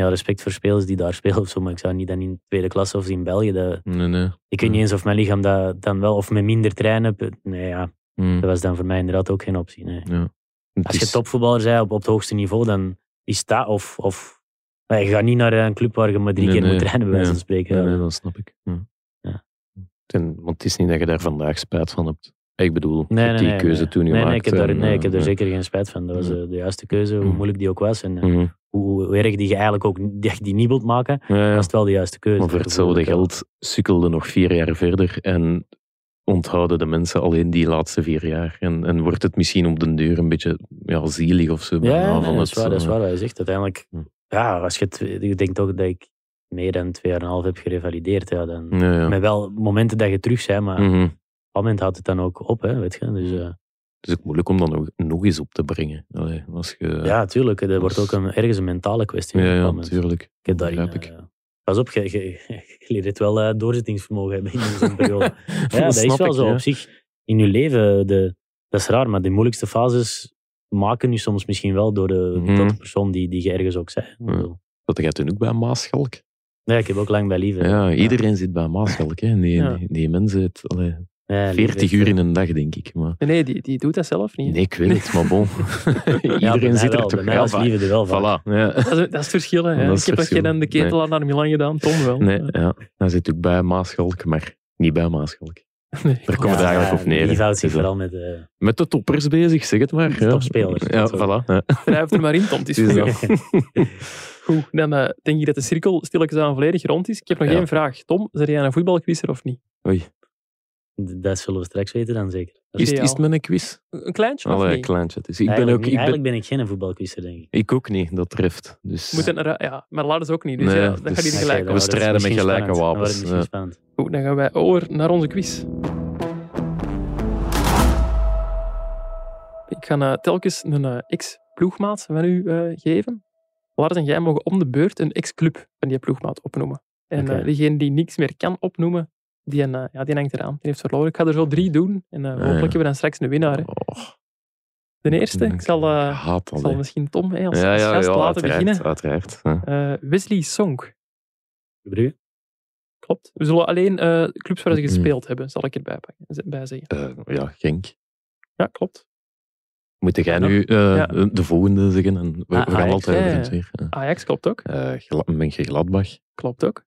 alle respect voor spelers die daar *laughs* spelen of zo, maar ik zou niet dan in tweede klasse of in België. Dat, Nee, nee. ik weet niet eens of mijn lichaam dat dan wel, of met minder trainen. Nee, ja, Hm, dat was dan voor mij inderdaad ook geen optie. Nee. ja. Als je topvoetballer bent op, op het hoogste niveau, dan is dat of. of je gaat niet naar een club waar je maar drie Nee, keer nee. moet trainen, bij wijze van Ja. spreken. Nee, nee, dat snap ik. Ja. Ja. En, want het is niet dat je daar vandaag spijt van hebt. Ik bedoel, je Nee, hebt nee, die nee, keuze nee. toen nee, gemaakt. nee, ik heb daar, en, nee, ik heb eh, er ja. zeker geen spijt van. Dat was Ja. eh, de juiste keuze, hoe Mhm. moeilijk die ook was. En eh, Mhm. Hoe, erg die je eigenlijk ook die, die niet wilt maken, Ja, ja. was het wel de juiste keuze. Maar voor hetzelfde Bijvoorbeeld, geld sukkelde nog vier jaar verder en onthouden de mensen alleen die laatste vier jaar. En, en wordt het misschien op den duur een beetje ja, zielig of zo. Ja, bijna nee, van dat, is waar, dat is eh, waar wat je zegt. Uiteindelijk, ja, als je het, ik denk toch dat ik meer dan twee jaar en een half heb gerevalideerd. Ja, dan, Ja, ja. Met wel momenten dat je terug bent, maar op Mhm. een moment houdt het dan ook op. Hè, weet je? Dus, eh, Het is ook moeilijk om dat nog, nog eens op te brengen. Allee, als je, ja, tuurlijk. Dat wordt ook een, ergens een mentale kwestie. ja, ja, natuurlijk. Ik heb daarin, ik. eh, pas op, je, je, je leert het wel eh, doorzettingsvermogen hebben in zo'n *laughs* periode. Ja, dat is snap wel ik, zo. ja. Op zich, in je leven, de, dat is raar, maar de moeilijkste fases maken nu soms misschien wel door de, Mhm. tot de persoon die, die je ergens ook zei. Bedoel, Dat jij toen ook bij Maaschalk? Ja, ik heb ook lang bij Lieve. Ja, iedereen zit bij Maaschalk. Hè. Die, Ja. die, die mensen het, allee, Ja, Lieve 40 heeft, uur in een dag, denk ik. Maar, Nee, nee die, die doet dat zelf niet. hè. nee, ik weet het, maar bon. *laughs* Ja, iedereen zit er wel. toch Bij mij was ja, Lieve er wel van. Voilà, ja. Dat, is, dat is het verschil. Hè. *laughs* Dat is ik heb nog geen de ketel naar Milan gedaan, Tom wel. Nee, ja. Hij zit ook bij Maaschalk, maar niet bij Maaschalk. *laughs* Nee. Daar komt het eigenlijk op neer. Lieve houdt zich Dus, eh, vooral met... eh, Met de toppers bezig, zeg het maar. De topspelers. Ja, voilà. Ja. Drijf er maar in, Tom. Het is goed. dan eh, denk ik dat de cirkel stilletjes aan volledig rond is. Ik heb nog Ja. één vraag. Tom, zijn jij een voetbalquizzer of niet? Oei. Dat zullen we straks weten dan zeker. Dat Is, is het met een quiz? Een kleintje of Allee, niet? kleintje. Dus ik, ben Eigenlijk, ook, ik, ben, eigenlijk ben ik geen voetbalquizzer, denk ik. ik ook niet, dat treft. Dus, Moet het naar, ja, maar Lars ook niet. Dus Nee, ja, dat dus- gaat niet Oké, gelijk we strijden met gelijke wapens, wordt ja. Goed, dan gaan wij over naar onze quiz. Ik ga eh, telkens een eh, ex-ploegmaat van u eh, geven. Lars en jij mogen om de beurt een ex-club van die ploegmaat opnoemen. En eh, degene die niks meer kan opnoemen, die, een, eh, ja, die hangt eraan. Die heeft verloren. Ik ga er zo drie doen. En eh, hopelijk ja. hebben we dan straks een winnaar. hè. Oh, De eerste, ik zal, eh, ik zal misschien Tom hè, als, ja, als gast ja, laten uiteraard, beginnen. uiteraard. Ja. Eh, Wesley Song, Brugge? klopt. We zullen alleen eh, clubs waar ze gespeeld hebben, zal ik erbij pakken, bij zeggen. Eh, ja, Genk. Ja, klopt. Moet jij nu eh, Ja. de volgende zeggen? En we, we Ah, gaan Ajax, altijd ja. Ajax klopt ook. Eh, je Gladbach? Klopt ook.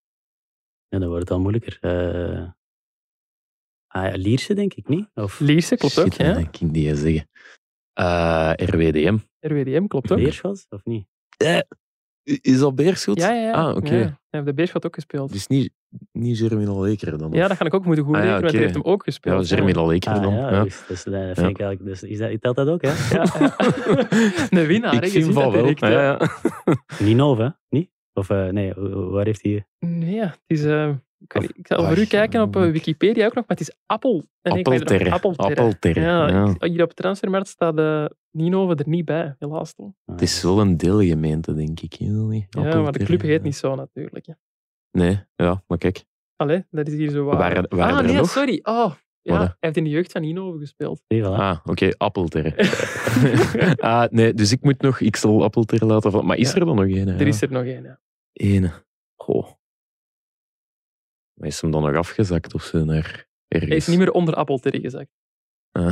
Ja, dan wordt het al moeilijker. Eh ah, ja, Lierse, denk ik niet? Of Lierse klopt ook. Ja. dat kan ik niet zeggen. Eh, RWDM. RWDM klopt ook. Beerschot, of niet? Is dat Beerschot? Ja, ja, ja. Ah, oké. Ja. Hij heeft de Beerschot ook gespeeld. Dus niet, niet Jeremy Leker dan? Ja, dat ga ik ook moeten goed Ah, ja, rekenen, want hij heeft hem ook Ja, gespeeld. Jeremy Leker Ah, dan. ja, ja. Dus, dus, dat vind ik eigenlijk, dus, is dat, telt dat ook, hè? Ja, *laughs* ja. Een winnaar, hè. Ik vind van wel. direct, hè. Ja, ja. Ninove, hè? Niet? Of eh, nee, waar heeft hij... Nee, ja, het is... eh, ik, Of- ik zal voor u kijken op eh, ik- Wikipedia ook nog, maar het is Appel. Appelterre. Appelterre. Appelterre, Ja, ja. ik- hier op Transfermarkt staat eh Ninove er niet bij, helaas toch. Het is wel een deelgemeente, denk ik. Ja, maar de club heet ja. niet zo natuurlijk. hè. Nee, ja, maar kijk. Allee, dat is hier zo waar. Waren- waren ah, er nee, nog? sorry. Oh, ja, hij heeft in de jeugd van Ninove gespeeld. Voilà. Ah, oké, Appelterre. *laughs* *laughs* ah, nee, dus ik moet nog, ik zal Appelterre laten vallen. Maar is Ja. er dan nog één? Er is er nog één, ja. Ene. Goh. Maar is hem dan nog afgezakt of zo naar ergens? Hij is niet meer onder Appelterre gezakt. *laughs*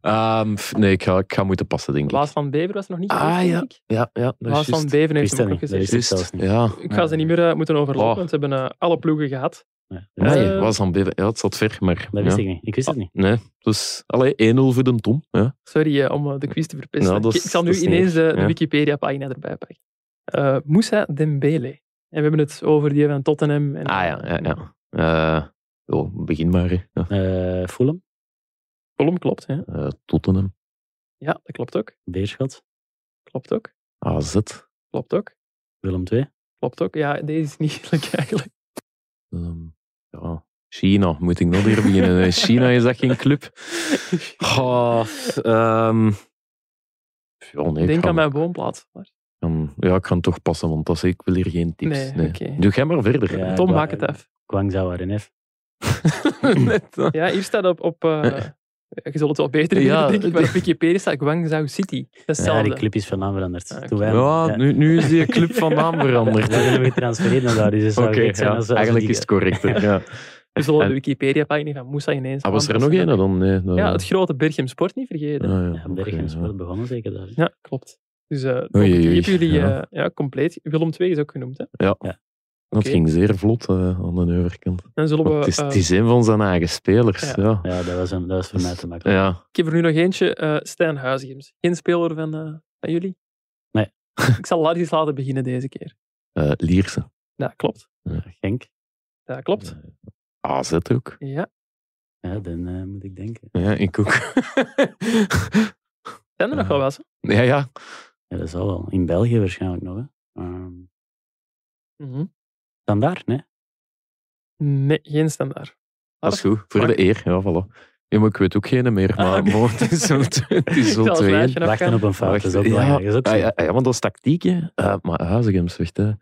Ehm, nee, ik ga, ik ga moeten passen, denk ik. Waas van Bever was er nog niet Ah, geweest, ja. denk ik. Ja, ja, dat Waas van. Bever heeft hem dat ook niet, gezegd. Ja. Ik ga ze niet meer eh, moeten overlopen, Oh. want ze hebben eh, alle ploegen gehad. Ja, Nee, Eh, was aan Bever. Ja, het zat ver, maar... dat ja. wist ik niet. Ik wist het niet. Nee, dus allee, 1-0 voor de Tom. Ja. Sorry eh, om eh, de quiz te verpesten. Ja, ik, zal nu ineens eh, de ja. Wikipedia-pagina erbij pakken. Eh Moussa Dembele. En we hebben het over die van Tottenham. En, Ah ja, ja, ja. Eh, oh, begin maar. Ja. Eh Fulham, Column klopt, hè? Eh, Tottenham, Ja, dat klopt ook. Beerschot, Klopt ook. AZ. Klopt ook. Willem II. Klopt ook. Ja, deze is niet *laughs* eerlijk eigenlijk. ehm, ja. China, moet ik nog weer beginnen? China is dat geen club? *laughs* Oh, ehm, ja, nee, Denk aan mijn woonplaats. Maar- ja, ik ga het toch passen, want dat is, ik wil hier geen tips. Nee, oké. Doe jij maar verder. Ja. Tom, maak het af. Guangzhou RNF. *laughs* Ja, hier staat op... op eh, je zult het wel beter Ja, weten, denk ik, maar op Wikipedia staat Guangzhou City. Dat is Ja, die club is van naam veranderd. Ah, Ja, nu, nu is die club van naam *laughs* veranderd. We getransfereerd naar daar, dus het zou zijn ja, als, als eigenlijk die- is het correct. hè, *laughs* Ja. We zullen En- de Wikipedia-pagina van Moussa ineens Ah, was er nog een dan? Nee, dat- Ja, het grote Berchem Sport niet vergeten. Ah, ja, ja. Sport begonnen zeker daar. Ja, klopt. Dus eh Oei, ik oei, heb jullie ja. eh, ja, compleet. Willem II is ook genoemd. Hè. Dat Oké. ging zeer vlot eh, aan de overkant. Dan zullen we... Het, is, eh, het is een van zijn eigen spelers. Ja. Ja. Ja, dat was, een, dat was voor mij te makkelijk. Ja. Ik heb er nu nog eentje. eh Stijn Huizigems. Geen speler van, eh, van jullie? Nee. *laughs* ik zal Lars eens laten beginnen deze keer. Eh, Lierse. Ja, klopt. Genk. Ja, klopt. AZ ook. Ja. Ja, dan eh, moet ik denken. Ja, ik ook. *laughs* Zijn er nog wel wat? hè? ja, ja. Ja, dat zal wel. In België waarschijnlijk nog. Hè. Ehm Mhm. standaard, nee? Nee, geen standaard. Dat is goed. Voor de eer. Ja, voilà. Ja, maar ik weet ook geen meer. Maar, oké. maar *laughs* het is zo, het is zo het twee. Wachten op een fout, is ook ja, is ook ah, ja, ja, want dat is tactiek, hè. Eh, maar Huizigems, wacht, hè.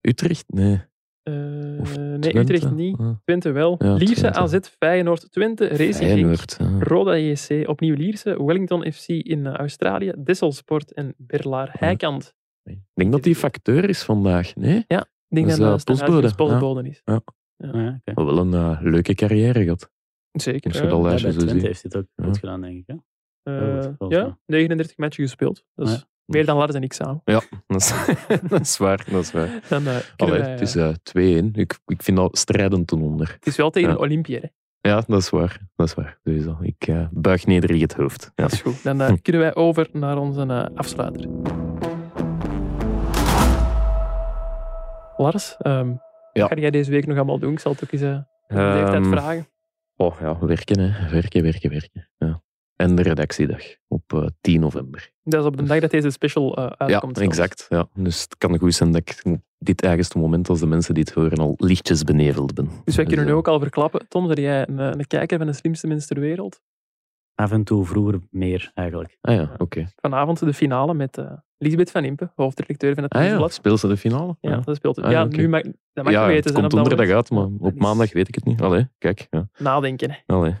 Utrecht? Nee. Eh, Of nee, Twente? Utrecht niet. Ah, Twente wel. Ja, Lierse, Twente. AZ, Feyenoord, Twente, Racing Genk, Feyenoord. ja. Roda JC, opnieuw Lierse, Wellington FC in eh, Australië, Disselsport en Berlaar Heikant. Ik denk dat die facteur is vandaag. Nee? Ik denk Dat dat Stijn postbode. Is. Ah, ja, oké. Maar wel een leuke carrière gehad. Zeker. Als je ja. dat Ja, lijstje bij zo Twente ziet. heeft dit ook Ja. goed gedaan, denk ik. Hè? Eh, ja, 39 matchen gespeeld. Dat is Ja. Meer dan Lars en ik samen. Dat is, *laughs* dat is waar. Dat is waar. Dan, eh, kunnen Allee, wij, het is eh, eh, 2-1. Ik, ik vind dat strijdend ten onder. het is wel tegen ja. een Olympië. hè. Ja, dat is waar. Dat is waar. Dus, eh, ik eh, buig nederig het hoofd. Ja. Dat is goed. Dan eh, kunnen wij over naar onze eh, afsluiter. Lars, ehm, Ja. wat ga jij deze week nog allemaal doen? Ik zal het ook eens eh, de leeftijd Ehm, vragen. Oh ja, werken hè. Werken, werken, werken. Ja. En de redactiedag op eh, 10 november. Dat is op de dag dat deze special eh, Ja, uitkomt. zelfs. exact. Ja. Dus het kan goed zijn dat ik dit eigenste moment als de mensen dit horen al lichtjes beneveld ben. Dus wij kunnen nu eh, ook al verklappen. Tom, ben jij een, een kijker van de slimste mensen ter wereld? Af en toe vroeger meer, eigenlijk. Ah ja, oké. Vanavond de finale met eh Lisbeth van Impe, hoofdredacteur van het Ah ja, Nieuwsblad. speel ze de finale? Ja, dat speelt Ah, ja, nu mag, dat mag ja, je weten het zijn komt op dat donderdag uit, moment. maar Ja, op dat maandag weet ik het niet. Allee, kijk. Ja. Nadenken. Hè. Allee.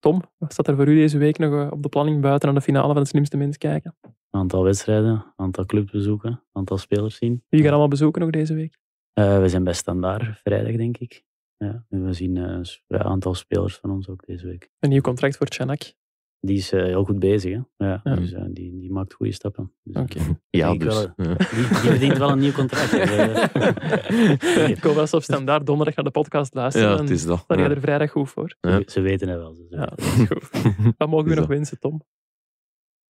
Tom, wat staat er voor u deze week nog eh, op de planning buiten aan de finale van de slimste mens kijken? Aantal wedstrijden, aantal clubbezoeken, aantal spelers zien. Wie gaan allemaal bezoeken nog deze week? Eh, we zijn bij Standaard vrijdag, denk ik. Ja, en we zien eh, een aantal spelers van ons ook deze week. Een nieuw contract voor Chanak. Die is eh, heel goed bezig, hè? Ja, Ja. Dus eh, die, die maakt goede stappen. Dus, eh, Oké. Ja, dus. wel, ja. die, die verdient wel een nieuw contract. *laughs* *laughs* Ik hoop wel eens op standaard donderdag naar de podcast luisteren. Ja, en het is dat. dan ga je Ja. er vrijdag goed voor. Ja. Ze, ze weten het wel. Ze Ja, weten dat is goed. Wat mogen we nog dat. wensen, Tom?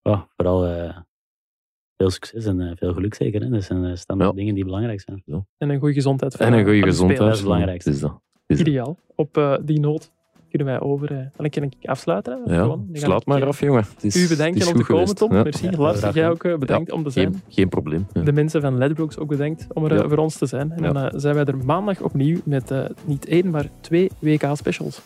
Ja, vooral eh, veel succes en eh, veel geluk zeker. Hè. Dat zijn eh, standaard Ja. dingen die belangrijk zijn. En een goede gezondheid. En een eh, goede gezondheid. dat is het belangrijkste. Is dat. Het is dat. Ideaal. Op eh, die noot kunnen wij over... eh dan kan ik afsluiten. Ja, Gewoon. Sluit maar af, jongen. Is, U is om te komen. Tom. Ja. Merci. Lars, jij ook bedankt om te zijn. Geen, geen probleem. De mensen van Ledbrokes ook bedankt om er voor ons te zijn. En dan eh, zijn wij er maandag opnieuw met eh, niet één, maar twee WK-specials.